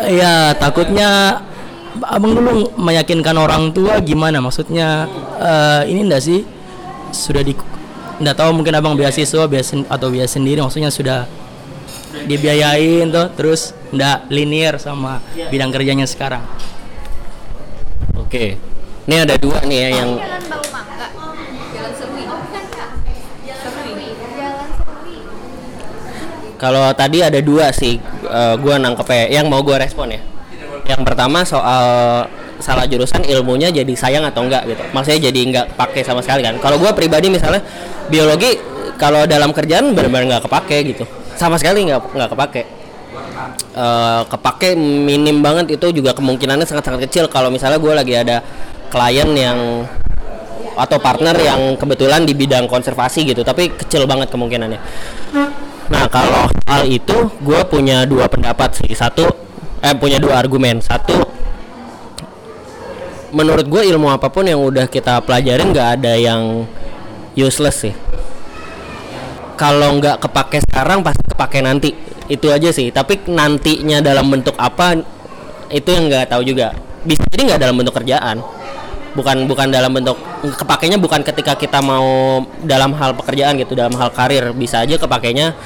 Iya, takutnya abang dulu meyakinkan orang tua gimana? Maksudnya eh, ini enggak sih sudah di enggak tahu mungkin abang beasiswa biasa atau biaya sendiri maksudnya sudah dibiayain tuh terus enggak linear sama bidang kerjanya sekarang. Oke. Ini ada dua nih ya yang Jalan Bau Mangga. Jalan Serwi. Bukan Kak. Serwi. Jalan Serwi. Kalau tadi ada dua sih, eh, gua nangkep ya. Yang mau gua respon ya. Yang pertama soal salah jurusan ilmunya jadi sayang atau enggak gitu. Maksudnya jadi enggak pakai sama sekali kan. Kalau gua pribadi misalnya biologi kalau dalam kerjaan benar-benar nggak kepake gitu. Sama sekali nggak nggak kepake. Eh, kepake minim banget itu juga kemungkinannya sangat-sangat kecil kalau misalnya gue lagi ada klien yang atau partner yang kebetulan di bidang konservasi gitu tapi kecil banget kemungkinannya. Nah kalau hal itu gue punya dua pendapat sih. Satu eh punya dua argumen. Satu menurut gue ilmu apa pun yang udah kita pelajarin nggak ada yang useless sih. Kalau nggak kepake sekarang pasti kepake nanti. Itu aja sih. Tapi nantinya dalam bentuk apa itu yang nggak tahu juga. Bisa jadi nggak dalam bentuk kerjaan bukan bukan dalam bentuk kepakainya bukan ketika kita mau dalam hal pekerjaan gitu dalam hal karir. Bisa aja kepakainya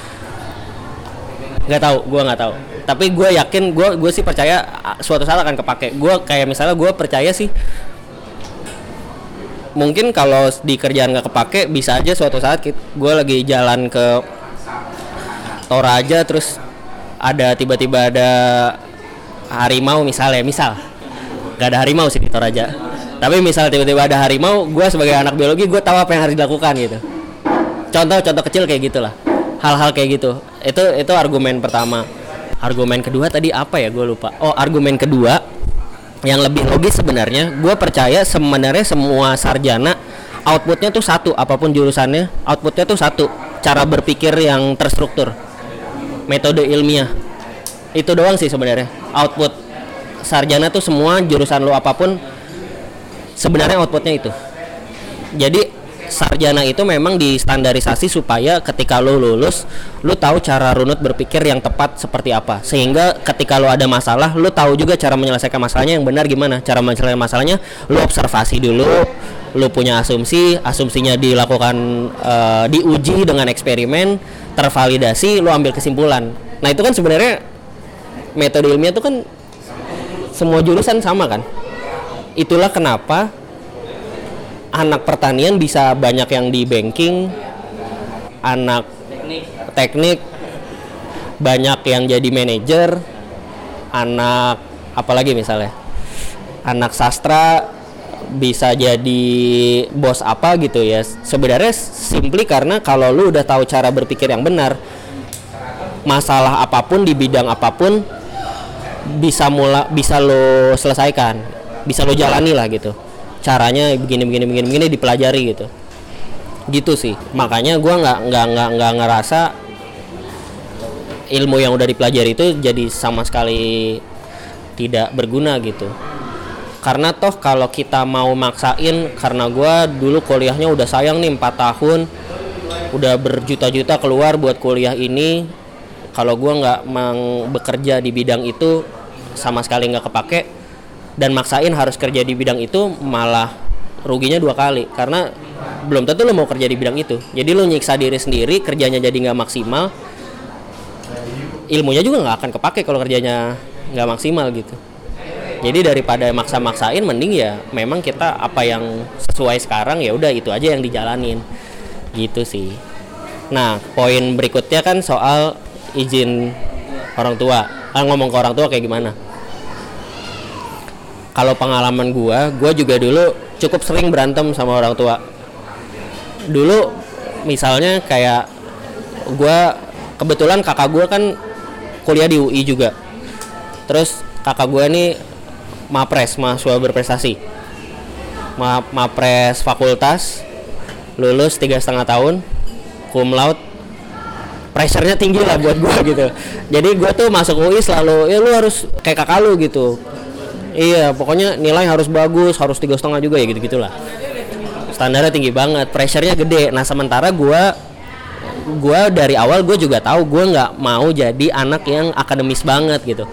nggak tahu gue nggak tahu. Tapi gue yakin gue gue sih percaya suatu saat akan kepake. Gue kayak misalnya gue percaya sih mungkin kalau di kerjaan nggak kepake bisa aja suatu saat gue lagi jalan ke Toraja terus ada tiba-tiba ada harimau misalnya misal. Nggak ada harimau sih di Toraja tapi misal tiba-tiba ada harimau gue sebagai anak biologi gue tahu apa yang harus dilakukan gitu. Contoh-contoh kecil kayak gitulah. Hal-hal kayak gitu. Itu itu argumen pertama. Argumen kedua tadi apa ya? Gue lupa. Oh argumen kedua yang lebih logis sebenarnya gue percaya sebenarnya semua sarjana outputnya tuh satu. Apa pun jurusannya outputnya tuh satu. Cara berpikir yang terstruktur. Metode ilmiah. Itu doang sih sebenarnya. Output sarjana tuh semua jurusan lo apa pun sebenarnya outputnya itu. Jadi sarjana itu memang distandarisasi supaya ketika lo lulus lo tahu cara runut berpikir yang tepat seperti apa. Sehingga ketika lo ada masalah lo tahu juga cara menyelesaikan masalahnya yang benar gimana. Cara menyelesaikan masalahnya lo observasi dulu lo punya asumsi asumsinya dilakukan eh, diuji dengan eksperimen tervalidasi lo ambil kesimpulan. Nah itu kan sebenarnya metode ilmiah itu kan semua jurusan sama kan itulah kenapa anak pertanian bisa banyak yang di banking anak teknik banyak yang jadi manajer anak apalagi misalnya anak sastra bisa jadi bos apa gitu ya. Sebenarnya simply karena kalau lu udah tahu cara berpikir yang benar masalah apa pun di bidang apa pun bisa mula bisa lo selesaikan bisa lo jalani lah gitu. Caranya begini begini begini begini dipelajari gitu. Gitu sih. Makanya gua nggak nggak nggak nggak ngerasa ilmu yang udah dipelajari itu jadi sama sekali tidak berguna gitu. Karena toh kalau kita mau maksain karena gua dulu kuliahnya udah sayang nih 4 tahun udah berjuta-juta keluar buat kuliah ini kalau gua nggak bekerja di bidang itu sama sekali nggak kepake dan maksain harus kerja di bidang itu malah ruginya dua kali. Karena belum tentu lo mau kerja di bidang itu. Jadi lo nyiksa diri sendiri kerjanya jadi nggak maksimal ilmunya juga nggak akan kepake kalau kerjanya nggak maksimal gitu. Jadi daripada maksa-maksain mending ya memang kita apa yang sesuai sekarang ya udah itu aja yang dijalanin. Gitu sih. Nah poin berikutnya kan soal izin orang tua. Ah, ngomong ke orang tua kayak gimana kalau pengalaman gua gua juga dulu cukup sering berantem sama orang tua. Dulu misalnya kayak gua kebetulan kakak gua kan kuliah di UI juga. Terus kakak gua nih mapres mahasiswa berprestasi. Ma mapres fakultas lulus tiga setengah tahun cum laude. Pressure-nya tinggi lah buat gua gitu. Jadi gua tuh masuk UI selalu ya lu harus kayak kakak lu gitu iya pokoknya nilai harus bagus harus tiga setengah juga ya gitu gitulah standarnya tinggi banget pressure-nya gede. Nah sementara gua gua dari awal gue juga tahu gua nggak mau jadi anak yang akademis banget gitu.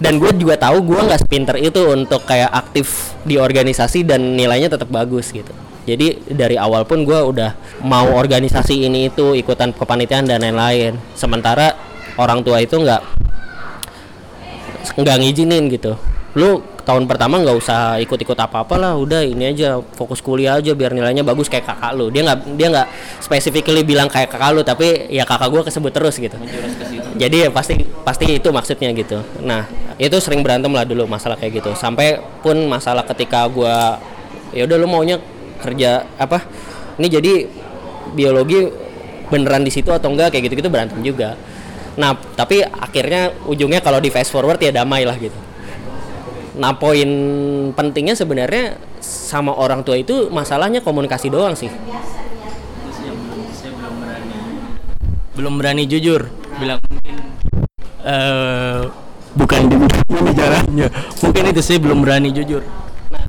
Dan gue juga tahu gue nggak sepinter itu untuk kayak aktif di organisasi dan nilainya tetap bagus gitu. Jadi dari awal pun gue udah mau organisasi ini itu ikutan kepanitiaan dan lain-lain. Sementara orang tua itu nggak nggak ngizinin gitu lu tahun pertama nggak usah ikut-ikut apa-apa lah udah ini aja fokus kuliah aja biar nilainya bagus kayak kakak lu. Dia nggak dia nggak specifically bilang kayak kakak lu tapi ya kakak gue kesebut terus gitu. Jadi ya pasti pasti itu maksudnya gitu. Nah itu sering berantem lah dulu masalah kayak gitu. Sampai pun masalah ketika gue ya udah lu maunya kerja apa? Ini jadi biologi beneran di situ atau enggak kayak gitu-gitu berantem juga. Nah tapi akhirnya ujungnya kalau di fast forward ya damai lah gitu nah poin pentingnya sebenarnya sama orang tua itu masalahnya komunikasi doang sih. Belum berani jujur bilang mungkin eh bukan di ini jalannya. Mungkin itu sih belum berani jujur.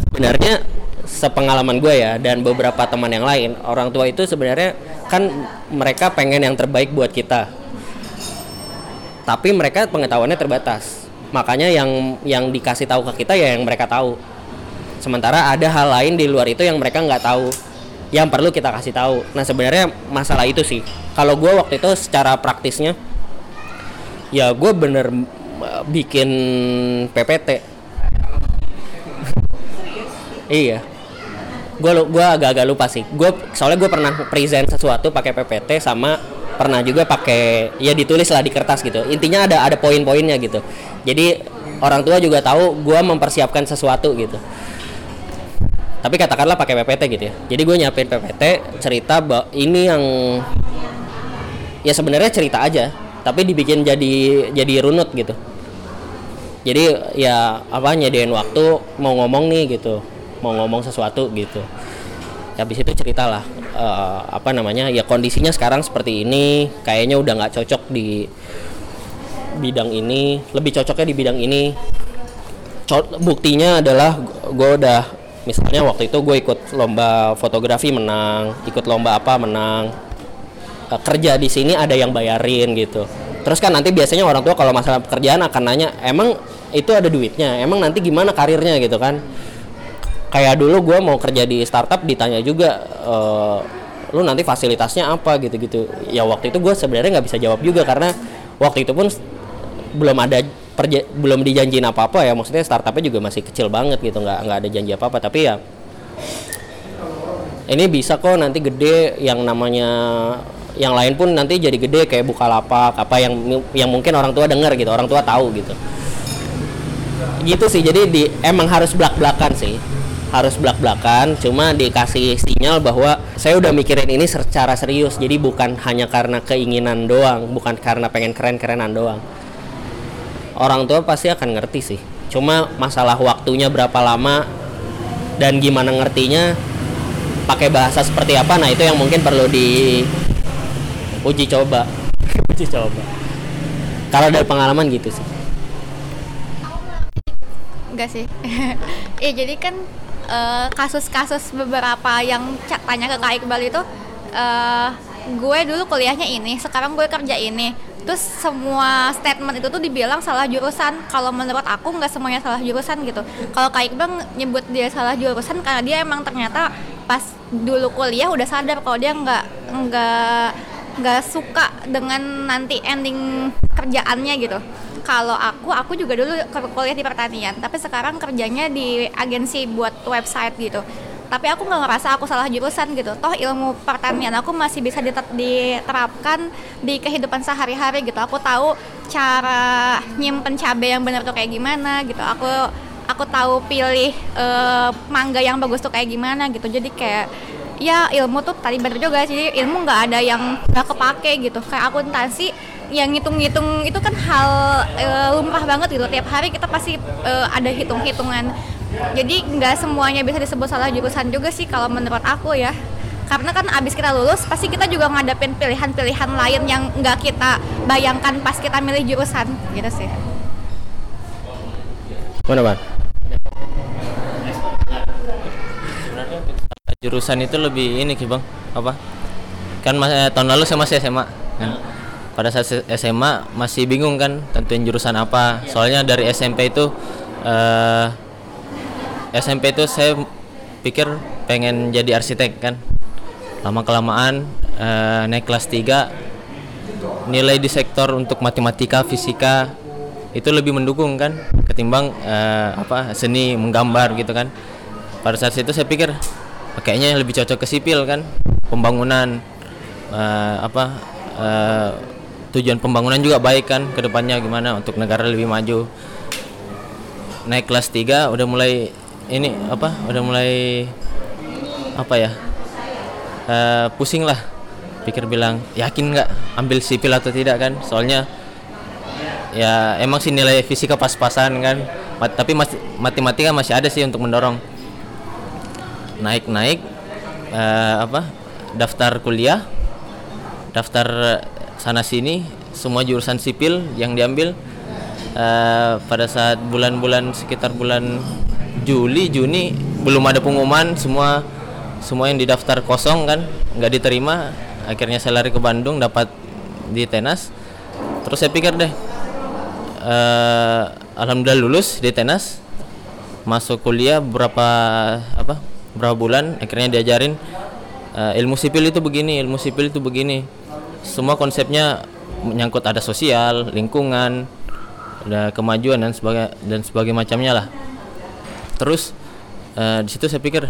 Sebenarnya sepengalaman gue ya dan beberapa teman yang lain orang tua itu sebenarnya kan mereka pengen yang terbaik buat kita. Tapi mereka pengetahuannya terbatas makanya yang yang dikasih tahu ke kita ya yang mereka tahu. Sementara ada hal lain di luar itu yang mereka nggak tahu yang perlu kita kasih tahu. Nah sebenarnya masalah itu sih. Kalau gue waktu itu secara praktisnya ya gue bener uh, bikin PPT iya. Gue gue agak-agak lupa sih. Gue soalnya gue pernah present sesuatu pakai PPT sama pernah juga pakai ya ditulis lah di kertas gitu. Intinya ada ada poin-poinnya gitu jadi orang tua juga tahu gue mempersiapkan sesuatu gitu. Tapi katakanlah pakai PPT gitu ya. Jadi gue nyiapin PPT cerita ini yang ya sebenarnya cerita aja tapi dibikin jadi jadi runut gitu. Jadi ya apa nyediain waktu mau ngomong nih gitu mau ngomong sesuatu gitu. Habis itu ceritalah uh, apa namanya ya kondisinya sekarang seperti ini kayaknya udah nggak cocok di bidang ini lebih cocoknya di bidang ini. Co- buktinya adalah gue udah misalnya waktu itu gue ikut lomba fotografi menang ikut lomba apa menang. Uh, kerja di sini ada yang bayarin gitu. Terus kan nanti biasanya orang tua kalau masalah pekerjaan akan nanya emang itu ada duitnya? Emang nanti gimana karirnya? gitu kan. Kayak dulu gue mau kerja di startup ditanya juga e, lu nanti fasilitasnya apa? gitu-gitu. Ya waktu itu gue sebenarnya nggak bisa jawab juga karena waktu itu pun belum ada perja- belum dijanjiin apa-apa ya maksudnya startupnya juga masih kecil banget gitu nggak nggak ada janji apa-apa tapi ya ini bisa kok nanti gede yang namanya yang lain pun nanti jadi gede kayak bukalapak apa yang yang mungkin orang tua dengar gitu orang tua tahu gitu. Gitu sih jadi di emang harus belak belakan sih harus belak belakan cuma dikasih sinyal bahwa saya udah mikirin ini secara serius jadi bukan hanya karena keinginan doang bukan karena pengen keren kerenan doang orang tua pasti akan ngerti sih cuma masalah waktunya berapa lama dan gimana ngertinya pakai bahasa seperti apa nah itu yang mungkin perlu di uji coba uji coba kalau dari pengalaman gitu sih Enggak sih. Iya jadi kan eh, kasus-kasus beberapa yang tanya ke Kak Iqbal itu eh, gue dulu kuliahnya ini, sekarang gue kerja ini. Terus semua statement itu tuh dibilang salah jurusan. Kalau menurut aku nggak semuanya salah jurusan gitu. Kalau Kak Iqbal nyebut dia salah jurusan karena dia emang ternyata pas dulu kuliah udah sadar kalau dia nggak nggak nggak suka dengan nanti ending kerjaannya gitu kalau aku aku juga dulu kuliah di pertanian tapi sekarang kerjanya di agensi buat website gitu tapi aku nggak ngerasa aku salah jurusan gitu. Toh ilmu pertanian aku masih bisa diterapkan di kehidupan sehari-hari gitu. Aku tahu cara nyimpen cabai yang benar tuh kayak gimana gitu. Aku aku tahu pilih eh, mangga yang bagus tuh kayak gimana gitu. Jadi kayak ya ilmu tuh tadi bener juga jadi ilmu nggak ada yang nggak kepake gitu. Kayak akuntansi yang ngitung-ngitung itu kan hal eh, lumrah banget gitu. Tiap hari kita pasti eh, ada hitung-hitungan jadi nggak semuanya bisa disebut salah jurusan juga sih kalau menurut aku ya. Karena kan abis kita lulus pasti kita juga ngadepin pilihan-pilihan lain yang nggak kita bayangkan pas kita milih jurusan gitu sih. Mana bang? jurusan itu lebih ini ki bang. Apa? Kan mas, eh, tahun lalu saya masih SMA kan? Pada saat SMA masih bingung kan tentuin jurusan apa. Soalnya dari SMP itu eh, SMP itu saya pikir pengen jadi arsitek kan. Lama kelamaan eh, naik kelas 3 nilai di sektor untuk matematika fisika itu lebih mendukung kan ketimbang eh, apa seni menggambar gitu kan. Pada saat itu saya pikir "Oh, kayaknya lebih cocok ke sipil kan pembangunan eh, apa eh, tujuan pembangunan juga baik kan ke depannya gimana untuk negara lebih maju. Naik kelas 3 udah mulai ini apa udah mulai apa ya eh, pusing lah. Pikir bilang yakin nggak ambil sipil atau tidak kan? Soalnya ya emang sih nilai fisika pas-pasan kan. Mat- tapi masih matematika masih ada sih untuk mendorong. Naik-naik eh, apa daftar kuliah daftar sana sini semua jurusan sipil yang diambil eh, pada saat bulan-bulan sekitar bulan Juli Juni belum ada pengumuman semua semua yang didaftar kosong kan nggak diterima. Akhirnya saya lari ke Bandung dapat di Tenas. Terus saya pikir deh eh, alhamdulillah lulus di Tenas. Masuk kuliah berapa apa berapa bulan akhirnya diajarin eh, ilmu sipil itu begini ilmu sipil itu begini. Semua konsepnya menyangkut ada sosial lingkungan ada kemajuan dan sebagai dan sebagai macamnya lah terus eh, di situ saya pikir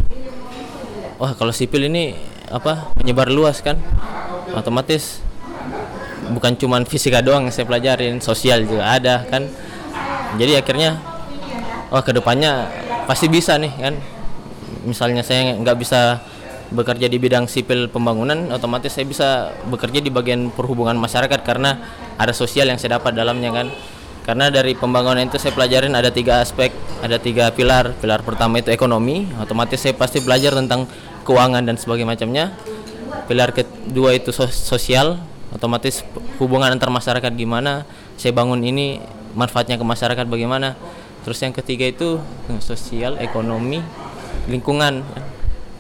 wah kalau sipil ini apa menyebar luas kan? Otomatis bukan cuman fisika doang yang saya pelajarin sosial juga ada kan. Jadi akhirnya wah ke depannya pasti bisa nih kan. Misalnya saya nggak bisa bekerja di bidang sipil pembangunan otomatis saya bisa bekerja di bagian perhubungan masyarakat karena ada sosial yang saya dapat dalamnya kan karena dari pembangunan itu saya pelajarin ada tiga aspek ada tiga pilar. Pilar pertama itu ekonomi otomatis saya pasti belajar tentang keuangan dan sebagainya macamnya. Pilar kedua itu sos- sosial otomatis hubungan antar masyarakat gimana saya bangun ini manfaatnya ke masyarakat bagaimana. Terus yang ketiga itu eh, sosial ekonomi lingkungan.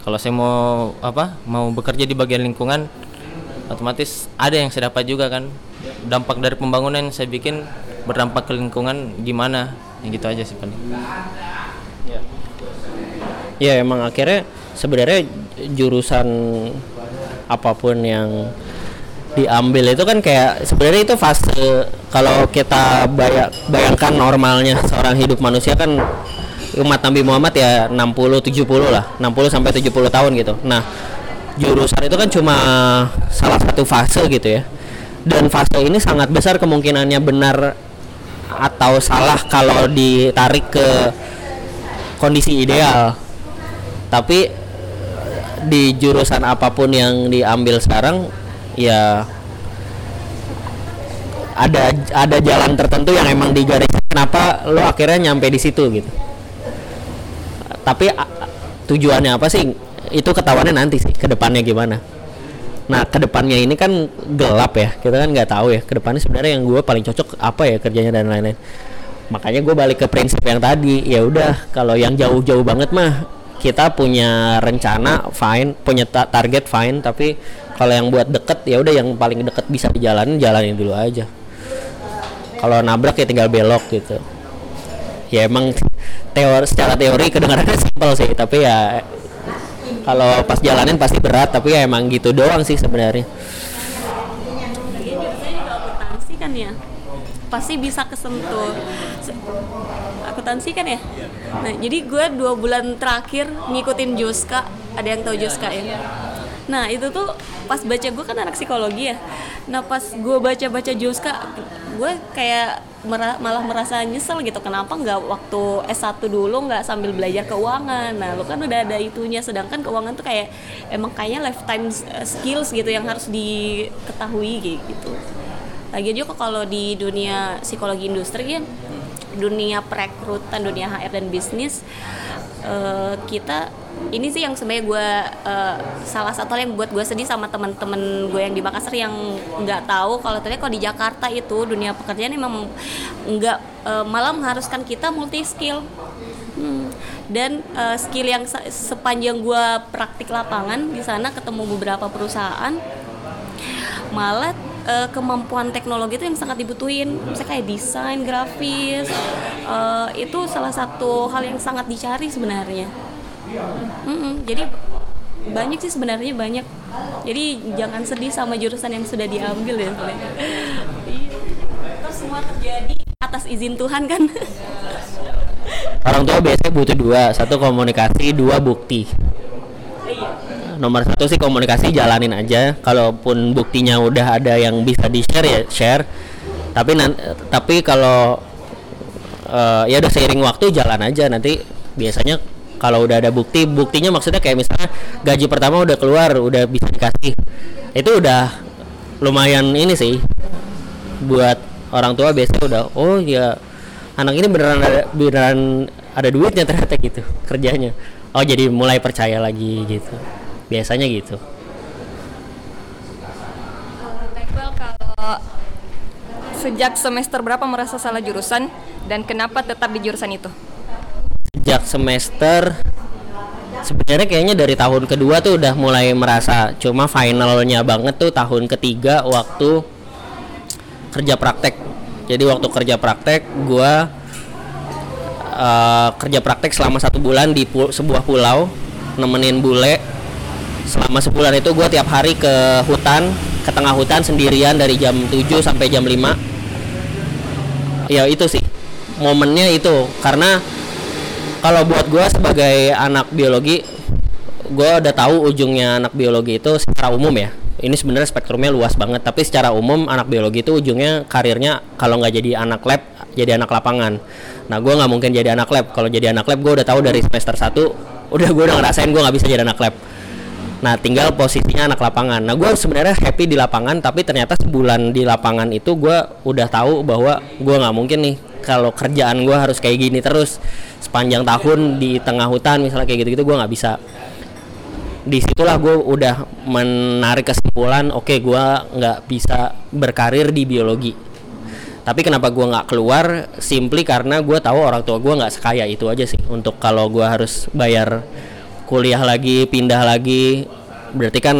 Kalau saya mau apa mau bekerja di bagian lingkungan otomatis ada yang saya dapat juga kan. Dampak dari pembangunan yang saya bikin berdampak ke lingkungan gimana yang gitu aja sih paling Ya emang akhirnya sebenarnya jurusan apa pun yang diambil itu kan kayak sebenarnya itu fase kalau kita baya- bayangkan normalnya seorang hidup manusia kan umat Nabi Muhammad ya 60 70 lah 60 sampai 70 tahun gitu. Nah, jurusan itu kan cuma salah satu fase gitu ya. Dan fase ini sangat besar kemungkinannya benar atau salah kalau ditarik ke kondisi ideal. Tapi di jurusan apa pun yang diambil sekarang ya ada ada jalan tertentu yang emang digaris kenapa lo akhirnya nyampe di situ gitu. Tapi tujuannya apa sih? Itu ketahuannya nanti sih ke depannya gimana nah ke depannya ini kan gelap ya. Kita kan nggak tahu ya. Ke depannya sebenarnya yang gue paling cocok apa ya kerjanya dan lain-lain. Makanya gue balik ke prinsip yang tadi. Ya udah kalau yang jauh-jauh banget mah kita punya rencana fine punya ta- target fine. Tapi kalau yang buat deket ya udah yang paling deket bisa dijalanin jalanin dulu aja. Kalau nabrak ya tinggal belok gitu. Ya emang teori secara teori kedengarannya simpel sih. Tapi ya kalau pas jalanin pasti berat tapi ya emang gitu doang sih sebenarnya. Kan ya? Pasti bisa kesentuh. Se- akuntansi kan ya? Nah jadi gue dua bulan terakhir ngikutin Juska ada yang tahu Juska ya? Nah itu tuh pas baca gue kan anak psikologi ya. Nah pas gue baca baca Juska gue kayak mera- malah merasa nyesel gitu. Kenapa nggak waktu S1 dulu nggak sambil belajar keuangan? Nah lu kan udah ada itunya. Sedangkan keuangan tuh kayak emang kayaknya lifetime uh, skills gitu yang harus diketahui gitu. Lagi juga kalau di dunia psikologi industri kan dunia perekrutan dunia HR dan bisnis eh, kita ini sih yang sebenarnya gue eh, salah satu yang buat gue sedih sama teman-teman gue yang di Makassar yang nggak tahu kalau ternyata kalau di Jakarta itu dunia pekerjaan memang nggak eh, malah mengharuskan kita multi skill Hmm. Dan eh, skill yang se- sepanjang gue praktik lapangan di sana ketemu beberapa perusahaan, malah eh, kemampuan teknologi itu yang sangat dibutuhin. Misalnya kayak desain, grafis, eh, itu salah satu hal yang sangat dicari sebenarnya. Mm-mm, jadi banyak sih sebenarnya banyak. Jadi jangan sedih sama jurusan yang sudah diambil ya sebenarnya. Iya. Terus semua terjadi atas izin Tuhan kan. Orang tua biasanya butuh dua, satu komunikasi, dua bukti. Nomor satu sih komunikasi jalanin aja. Kalaupun buktinya udah ada yang bisa di share ya share. Tapi tapi kalau eh, ya udah seiring waktu jalan aja nanti biasanya kalau udah ada bukti buktinya maksudnya kayak misalnya gaji pertama udah keluar udah bisa dikasih. Itu udah lumayan ini sih buat orang tua biasanya udah oh ya anak ini beneran ada beneran ada duitnya ternyata gitu kerjanya. Oh jadi mulai percaya lagi gitu biasanya gitu. Sejak semester berapa merasa salah jurusan dan kenapa tetap di jurusan itu? Sejak semester sebenarnya kayaknya dari tahun kedua tuh udah mulai merasa cuma finalnya banget tuh tahun ketiga waktu kerja praktek. Jadi waktu kerja praktek gua eh, kerja praktek selama satu bulan di pu- sebuah pulau nemenin bule. Selama sebulan itu gua tiap hari ke hutan ke tengah hutan sendirian dari jam 7 sampai jam 5 ya itu sih. Momennya itu karena kalau buat gue sebagai anak biologi gue udah tahu ujungnya anak biologi itu secara umum ya. Ini sebenarnya spektrumnya luas banget tapi secara umum anak biologi itu ujungnya karirnya kalau nggak jadi anak lab jadi anak lapangan. Nah gue nggak mungkin jadi anak lab. Kalau jadi anak lab gue udah tahu dari semester 1 udah gue udah ngerasain gue nggak bisa jadi anak lab. Nah, tinggal posisinya anak lapangan. Nah, gue sebenarnya happy di lapangan, tapi ternyata sebulan di lapangan itu gue udah tahu bahwa gue nggak mungkin nih kalau kerjaan gue harus kayak gini terus sepanjang tahun di tengah hutan misalnya kayak gitu-gitu gue nggak bisa. Di situlah gue udah menarik kesimpulan, oke gue nggak bisa berkarir di biologi. Tapi kenapa gue nggak keluar? Simply karena gue tahu orang tua gue nggak sekaya itu aja sih. Untuk kalau gue harus bayar kuliah lagi pindah lagi berarti kan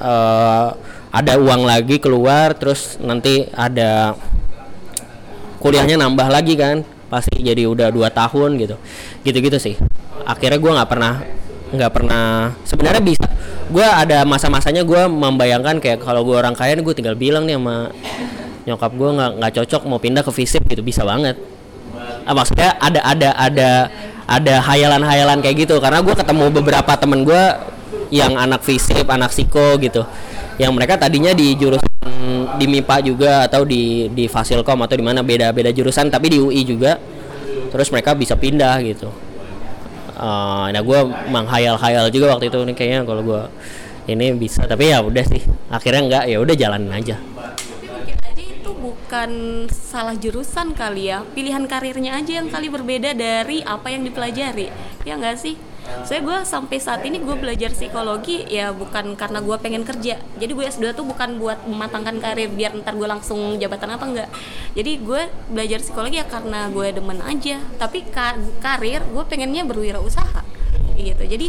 eh, ada uang lagi keluar terus nanti ada kuliahnya nambah lagi kan pasti jadi udah dua tahun gitu. Gitu-gitu sih. Akhirnya gue nggak pernah nggak pernah sebenarnya bisa. Gue ada masa-masanya gue membayangkan kayak kalau gue orang kaya gue tinggal bilang nih sama nyokap gue nggak nggak cocok mau pindah ke fisip gitu bisa banget. Ah, maksudnya ada ada ada ada hayalan-hayalan kayak gitu. Karena gue ketemu beberapa temen gue yang anak fisip anak psiko gitu yang mereka tadinya di jurusan di MIPA juga atau di di Fasilkom atau di mana beda-beda jurusan tapi di UI juga. Terus mereka bisa pindah gitu. Eh, nah gue menghayal-hayal juga waktu itu nih kayaknya kalau gue ini bisa tapi ya udah sih. Akhirnya enggak ya udah jalanin aja. Itu bukan salah jurusan kali ya. Pilihan karirnya aja yang kali berbeda dari apa yang dipelajari. Ya nggak sih saya gue sampai saat ini gue belajar psikologi ya bukan karena gue pengen kerja. Jadi gue S2 tuh bukan buat mematangkan karir biar ntar gue langsung jabatan apa enggak. Jadi gue belajar psikologi ya karena gue demen aja. Tapi ka- karir gue pengennya berwirausaha. Gitu. Jadi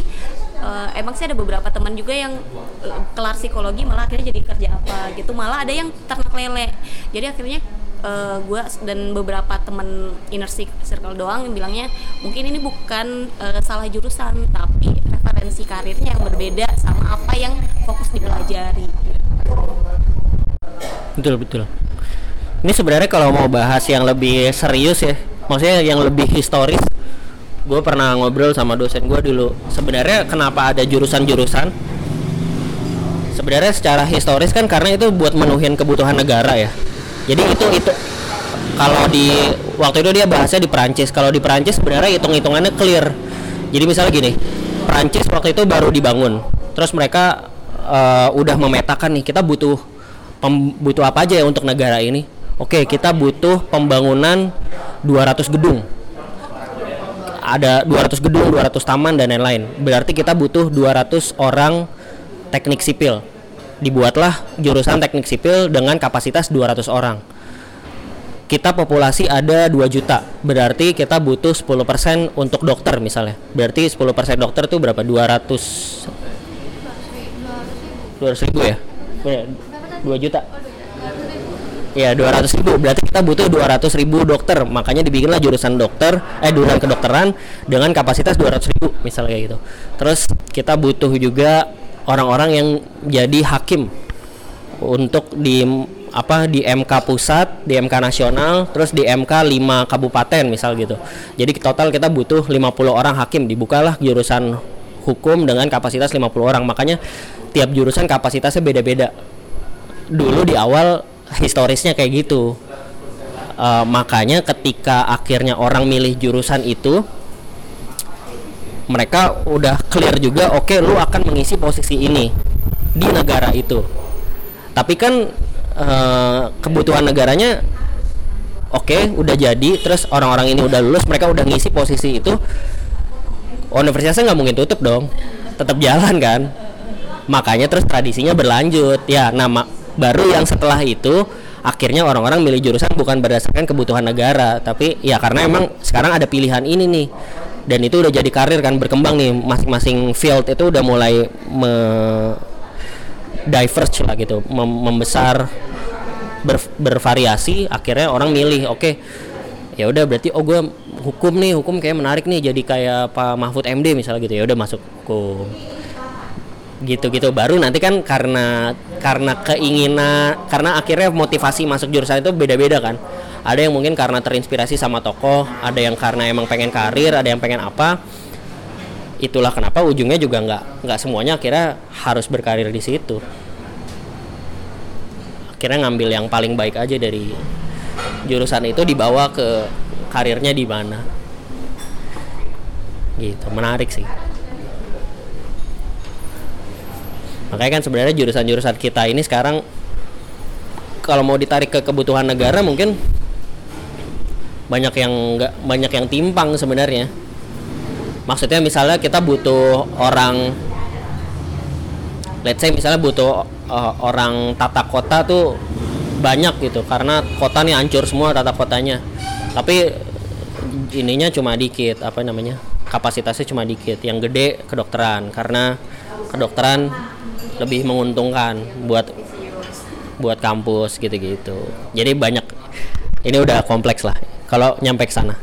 eh, emang sih ada beberapa teman juga yang eh, kelar psikologi malah akhirnya jadi kerja apa gitu. Malah ada yang ternak lele. Jadi akhirnya eh, gue dan beberapa teman inner cir- circle doang yang bilangnya mungkin ini bukan eh, salah jurusan tapi referensi karirnya yang berbeda sama apa yang fokus dipelajari betul betul Ini sebenarnya kalau mau bahas yang lebih serius ya, maksudnya yang lebih historis, gue pernah ngobrol sama dosen gue dulu. Sebenarnya kenapa ada jurusan-jurusan? Sebenarnya secara historis kan karena itu buat menuhin kebutuhan negara ya. Jadi itu itu kalau di waktu itu dia bahasnya di Perancis. Kalau di Perancis sebenarnya hitung-hitungannya clear. Jadi misalnya gini, Perancis waktu itu baru dibangun. Terus mereka eh, udah memetakan nih kita butuh pem- butuh apa aja ya untuk negara ini. Oke, kita butuh pembangunan 200 gedung. Ada 200 gedung, 200 taman dan lain-lain. Berarti kita butuh 200 orang teknik sipil. Dibuatlah jurusan teknik sipil dengan kapasitas 200 orang. Kita populasi ada 2 juta berarti kita butuh 10% untuk dokter misalnya. Berarti 10% dokter tuh berapa? 200 200 ribu ya? Bener, 2 juta? Ya 200 ribu. Berarti kita butuh 200 ribu dokter. Makanya dibikinlah jurusan dokter eh jurusan kedokteran dengan kapasitas 200 ribu misalnya gitu. Terus kita butuh juga orang-orang yang jadi hakim untuk di apa di MK pusat, di MK nasional, terus di MK 5 kabupaten misal gitu. Jadi total kita butuh 50 orang hakim. Dibukalah jurusan hukum dengan kapasitas 50 orang. Makanya tiap jurusan kapasitasnya beda-beda. Dulu di awal historisnya kayak gitu. Eh, makanya ketika akhirnya orang milih jurusan itu mereka udah clear juga oke lu akan mengisi posisi ini di negara itu. Tapi kan eh, kebutuhan negaranya oke udah jadi terus orang-orang ini udah lulus mereka udah ngisi posisi itu universitasnya nggak mungkin tutup dong. Tetap jalan kan? Makanya terus tradisinya berlanjut. Ya nama baru yang setelah itu akhirnya orang-orang milih jurusan bukan berdasarkan kebutuhan negara. Tapi ya karena emang sekarang ada pilihan ini nih dan itu udah jadi karir kan berkembang nih masing-masing field itu udah mulai me diverge lah gitu mem- membesar ber- bervariasi akhirnya orang milih oke ya udah berarti oh gue hukum nih hukum kayak menarik nih jadi kayak Pak Mahfud MD misalnya gitu ya udah masuk hukum gitu-gitu. Baru nanti kan karena karena keinginan karena akhirnya motivasi masuk jurusan itu beda-beda kan. Ada yang mungkin karena terinspirasi sama tokoh ada yang karena emang pengen karir ada yang pengen apa. Itulah kenapa ujungnya juga nggak nggak semuanya akhirnya harus berkarir di situ. Akhirnya ngambil yang paling baik aja dari jurusan itu dibawa ke karirnya di mana. Gitu menarik sih makanya kan sebenarnya jurusan-jurusan kita ini sekarang kalau mau ditarik ke kebutuhan negara mungkin banyak yang nggak banyak yang timpang sebenarnya. Maksudnya misalnya kita butuh orang let's say misalnya butuh uh, orang tata kota tuh banyak gitu karena kota nih hancur semua tata kotanya. Tapi ininya cuma dikit apa namanya kapasitasnya cuma dikit. Yang gede kedokteran karena kedokteran lebih menguntungkan buat buat kampus gitu-gitu jadi banyak ini udah kompleks lah kalau nyampe ke sana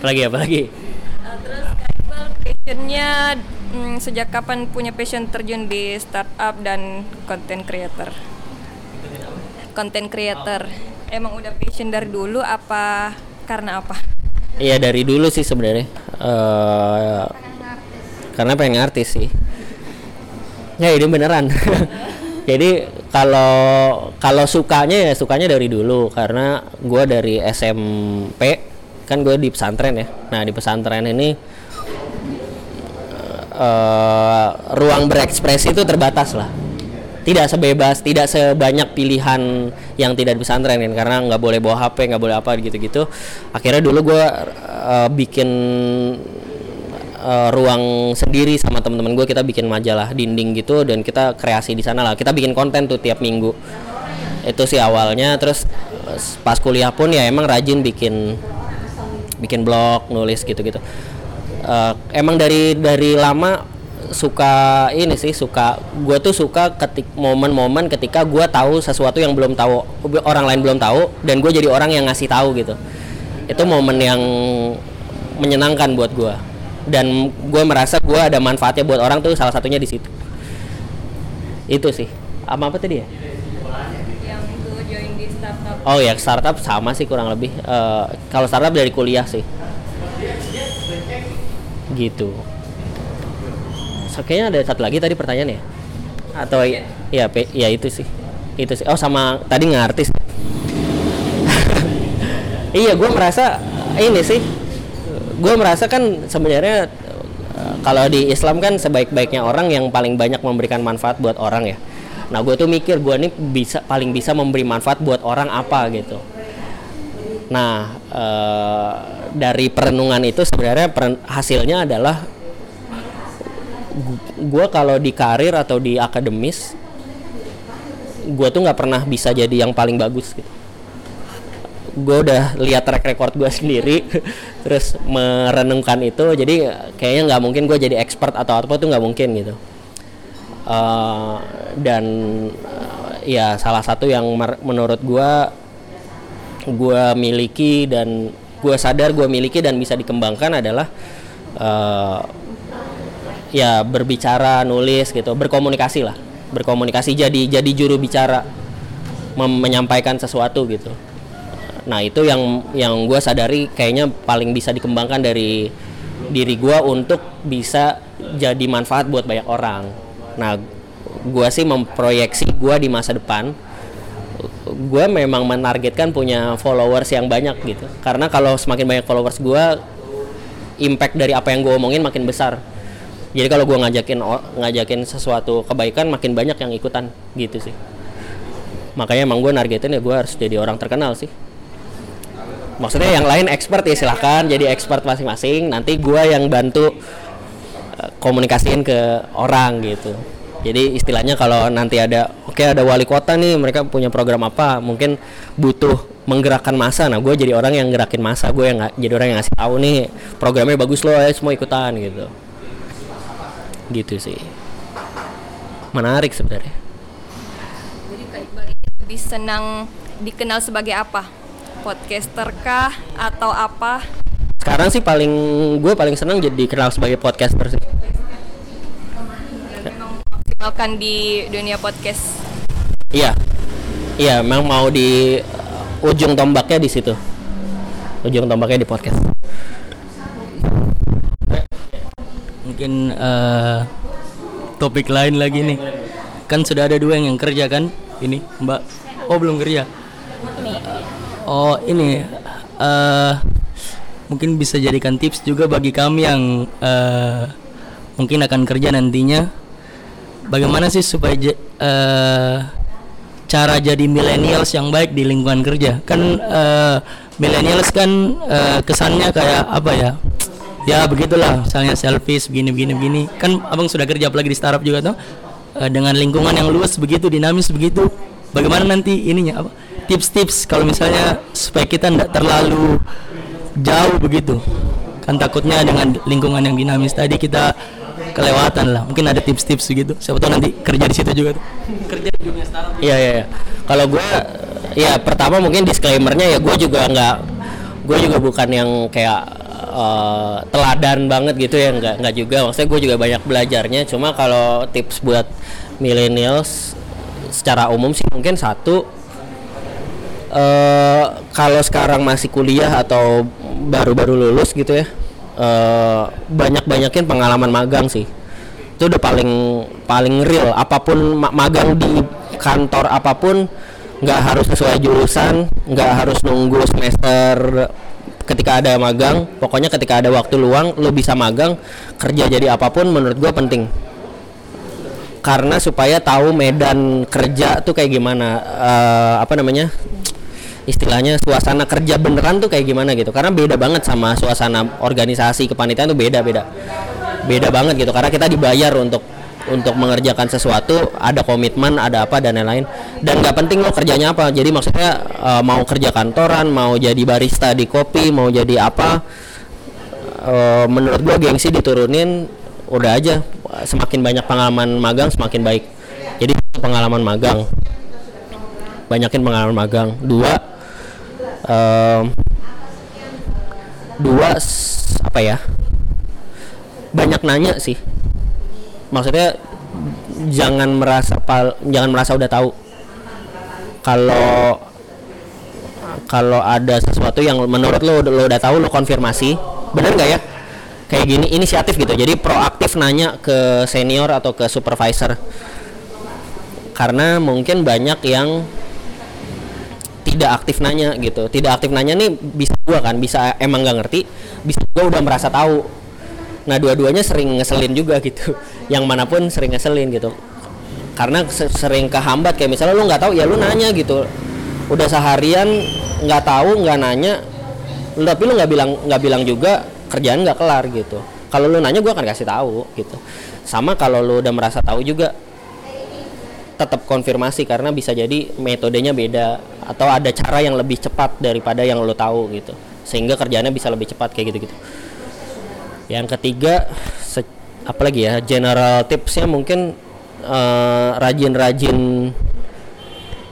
apalagi apalagi terus Kak Iqbal passionnya mm, sejak kapan punya passion terjun di startup dan content creator? Content creator. Emang udah passion dari dulu apa karena apa? Iya dari dulu sih sebenarnya Eh, karena pengen artis sih. Ya ini beneran. Jadi kalau kalau sukanya ya sukanya dari dulu. Karena gue dari SMP kan gue di pesantren ya. Nah di pesantren ini eh, ruang berekspresi itu terbatas lah. Tidak sebebas tidak sebanyak pilihan yang tidak di pesantren kan karena nggak boleh bawa HP nggak boleh apa gitu-gitu. Akhirnya dulu gue eh, bikin eh, ruang sendiri sama teman-teman gue kita bikin majalah dinding gitu dan kita kreasi di sana lah. Kita bikin konten tuh tiap minggu. Itu sih awalnya terus eh, pas kuliah pun ya emang rajin bikin bikin blog nulis gitu-gitu. Eh, emang dari dari lama suka ini sih suka gue tuh suka ketik momen-momen ketika gue tahu sesuatu yang belum tahu orang lain belum tahu dan gue jadi orang yang ngasih tahu gitu. Itu momen yang menyenangkan buat gue dan gue merasa gue ada manfaatnya buat orang tuh salah satunya di situ. Itu sih. Sama apa tadi ya? Yang tuh join di startup. Oh ya startup sama sih kurang lebih. Eh, kalau startup dari kuliah sih. Gitu. So, kayaknya ada satu lagi tadi pertanyaan ya? Atau ya ya, ya itu sih. Itu sih. Oh sama tadi ngartis. Iya gue merasa ini sih gue merasa kan sebenarnya eh, kalau di Islam kan sebaik-baiknya orang yang paling banyak memberikan manfaat buat orang ya. Nah gue tuh mikir gue nih bisa paling bisa memberi manfaat buat orang apa gitu. Nah eh, dari perenungan itu sebenarnya peren- hasilnya adalah gue kalau di karir atau di akademis gue tuh nggak pernah bisa jadi yang paling bagus gitu gue udah lihat track record gue sendiri terus merenungkan itu jadi kayaknya nggak mungkin gue jadi expert atau apa tuh nggak mungkin gitu. Eh, dan eh, ya salah satu yang menurut gue gue miliki dan gue sadar gue miliki dan bisa dikembangkan adalah eh, ya berbicara nulis gitu berkomunikasi lah berkomunikasi jadi jadi juru bicara menyampaikan sesuatu gitu nah itu yang yang gue sadari kayaknya paling bisa dikembangkan dari diri gue untuk bisa jadi manfaat buat banyak orang. Nah gue sih memproyeksi gue di masa depan gue memang menargetkan punya followers yang banyak gitu. Karena kalau semakin banyak followers gue impact dari apa yang gue omongin makin besar. Jadi kalau gue ngajakin ngajakin sesuatu kebaikan makin banyak yang ikutan gitu sih. Makanya emang gue nargetin ya gue harus jadi orang terkenal sih maksudnya yang lain expert ya silahkan. Jadi expert masing-masing. Nanti gue yang bantu eh, komunikasiin ke orang gitu. Jadi istilahnya kalau nanti ada oke ada wali kota nih mereka punya program apa mungkin butuh menggerakkan masa. Nah gue jadi orang yang gerakin masa. Gue yang jadi orang yang ngasih tahu nih programnya bagus loh ya semua ikutan gitu. Gitu sih. Menarik sebenarnya. Jadi Kak lebih senang dikenal sebagai apa podcaster kah atau apa? Sekarang sih paling gue paling senang jadi dikenal sebagai podcaster sih. Maksimalkan di dunia podcast. Iya. Iya memang mau di uh, ujung tombaknya di situ. Ujung tombaknya di podcast. Mungkin eh, topik lain lagi nih. Kan sudah ada dua yang kerja kan? Ini mbak. Oh belum kerja oh ini eh mungkin bisa jadikan tips juga bagi kami yang eh, mungkin akan kerja nantinya. Bagaimana sih supaya eh, cara jadi millennials yang baik di lingkungan kerja? Kan eh, millennials kan eh, kesannya kayak apa ya? Ya begitulah. Misalnya selfish begini begini begini. Kan abang sudah kerja apalagi di startup juga tuh dengan lingkungan yang luas begitu dinamis begitu bagaimana nanti ininya apa tips-tips kalau misalnya supaya kita tidak terlalu jauh begitu? Kan takutnya dengan lingkungan yang dinamis tadi kita kelewatan lah. Mungkin ada tips-tips begitu. Siapa tahu nanti kerja di situ juga tuh. Kerja di dunia startup. Iya iya. iya. Kalau gue ya pertama mungkin disclaimernya ya gue juga nggak gue juga bukan yang kayak eh, teladan banget gitu ya. Nggak nggak juga. Maksudnya gue juga banyak belajarnya. Cuma kalau tips buat millennials secara umum sih mungkin satu eh kalau sekarang masih kuliah atau baru-baru lulus gitu ya eh banyak-banyakin pengalaman magang sih. Itu udah paling paling real. Apa pun ma- magang di kantor apa pun nggak harus sesuai jurusan nggak harus nunggu semester ketika ada magang. Pokoknya ketika ada waktu luang lo bisa magang kerja jadi apa pun menurut gue penting karena supaya tahu medan kerja tuh kayak gimana eh, apa namanya istilahnya suasana kerja beneran tuh kayak gimana gitu. Karena beda banget sama suasana organisasi kepanitiaan tuh beda beda beda banget gitu. Karena kita dibayar untuk untuk mengerjakan sesuatu ada komitmen ada apa dan lain-lain. Dan nggak penting lo kerjanya apa. Jadi maksudnya eh, mau kerja kantoran mau jadi barista di kopi mau jadi apa eh, menurut gua gengsi diturunin udah aja semakin banyak pengalaman magang semakin baik. Jadi pengalaman magang. Banyakin pengalaman magang. Dua em, dua apa ya banyak nanya sih. Maksudnya jangan merasa pal jangan merasa udah tahu. Kalau kalau ada sesuatu yang menurut lo lo udah tahu lo konfirmasi. Bener nggak ya kayak gini inisiatif gitu. Jadi proaktif nanya ke senior atau ke supervisor. Karena mungkin banyak yang tidak aktif nanya gitu. Tidak aktif nanya nih bisa gua kan bisa emang nggak ngerti bisa gua udah merasa tahu. Nah dua-duanya sering ngeselin juga gitu. Yang mana pun sering ngeselin gitu. Karena se- sering kehambat kayak misalnya lu nggak tahu ya lu nanya gitu. Udah seharian nggak tahu nggak nanya tapi lu nggak bilang nggak bilang juga kerjaan nggak kelar gitu. Kalau lu nanya gua akan kasih tahu gitu. Sama kalau lu udah merasa tahu juga tetap konfirmasi karena bisa jadi metodenya beda atau ada cara yang lebih cepat daripada yang lo tahu gitu. Sehingga kerjanya bisa lebih cepat kayak gitu gitu yang ketiga se- apalagi ya general tipsnya mungkin eh, rajin-rajin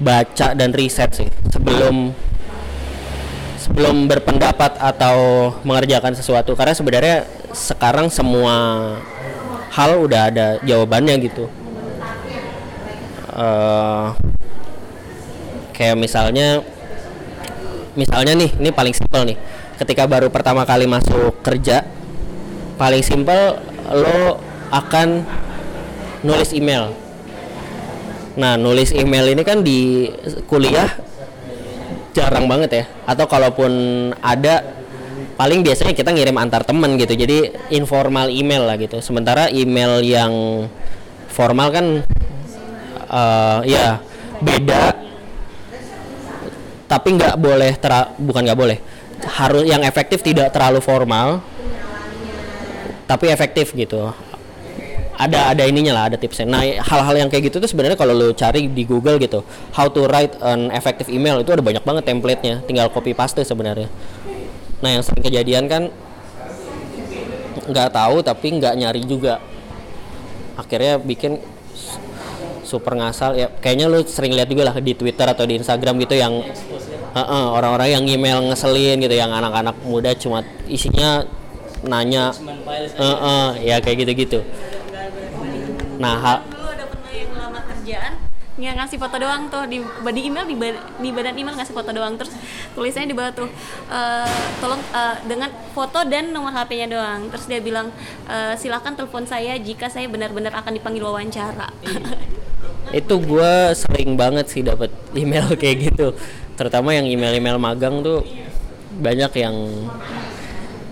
baca dan riset sih. Sebelum sebelum berpendapat atau mengerjakan sesuatu? Karena sebenarnya sekarang semua hal udah ada jawabannya gitu. Eh kayak misalnya misalnya nih ini paling simpel nih. Ketika baru pertama kali masuk kerja paling simpel lo akan nulis email. Nah nulis email ini kan di kuliah jarang banget ya. Atau kalaupun ada paling biasanya kita ngirim antar temen gitu. Jadi informal email lah gitu. Sementara email yang formal kan eh, ya beda. Tapi nggak boleh tera bukan nggak boleh. Harus yang efektif tidak terlalu formal tapi efektif gitu ada ada ininya lah ada tipsnya. Nah hal-hal yang kayak gitu tuh sebenarnya kalau lo cari di Google gitu how to write an effective email itu ada banyak banget template-nya. Tinggal copy paste sebenarnya. Nah yang sering kejadian kan nggak tahu tapi nggak nyari juga. Akhirnya bikin super ngasal. Ya kayaknya lu sering lihat juga lah di Twitter atau di Instagram gitu yang Heeh, orang-orang yang email ngeselin gitu yang anak-anak muda cuma isinya nanya Heeh, ya kayak gitu-gitu nah hal dulu ada pernah yang ngelamar kerjaan nggak ngasih foto doang tuh di di email di, di badan email ngasih foto doang. Terus tulisannya di bawah tuh eh, tolong eh, dengan foto dan nomor HP-nya doang. Terus dia bilang eh, silakan telepon saya jika saya benar-benar akan dipanggil wawancara. Itu gue sering banget sih dapat email kayak gitu. Terutama yang email-email magang tuh banyak yang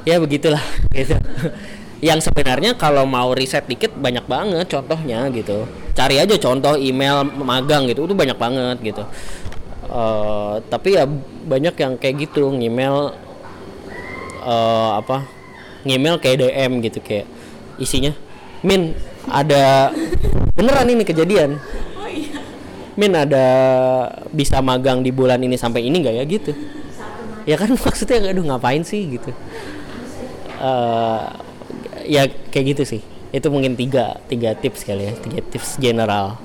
ya begitulah gitu yang sebenarnya kalau mau riset dikit banyak banget contohnya gitu. Cari aja contoh email magang gitu itu banyak banget gitu. Eh, tapi ya banyak yang kayak gitu email eh apa ngemail kayak DM gitu kayak isinya Min ada beneran ini kejadian. Min ada bisa magang di bulan ini sampai ini nggak ya? Gitu. Ya kan maksudnya aduh ngapain sih? Gitu. Eh ya kayak gitu sih. Itu mungkin tiga tiga tips kali ya tiga tips general.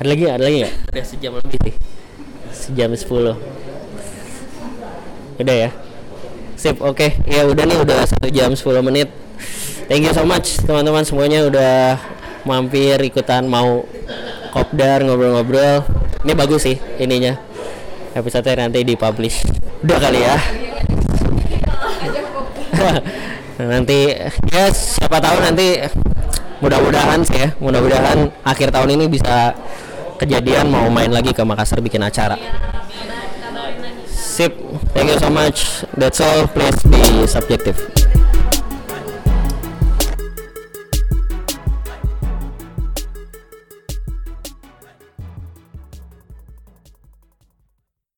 Ada lagi ada lagi nggak? Udah sejam lebih sih. Sejam 10 udah ya? Sip oke. Ya udah nih udah satu jam 10 menit. Thank you so much teman-teman semuanya udah mampir ikutan mau kopdar ngobrol-ngobrol. Ini bagus sih ininya. Episode nanti dipublish. Udah kali ya nanti ya siapa tahu nanti mudah-mudahan sih ya mudah-mudahan akhir tahun ini bisa kejadian mau main lagi ke Makassar bikin acara. Sip thank you so much. That's all please be subjective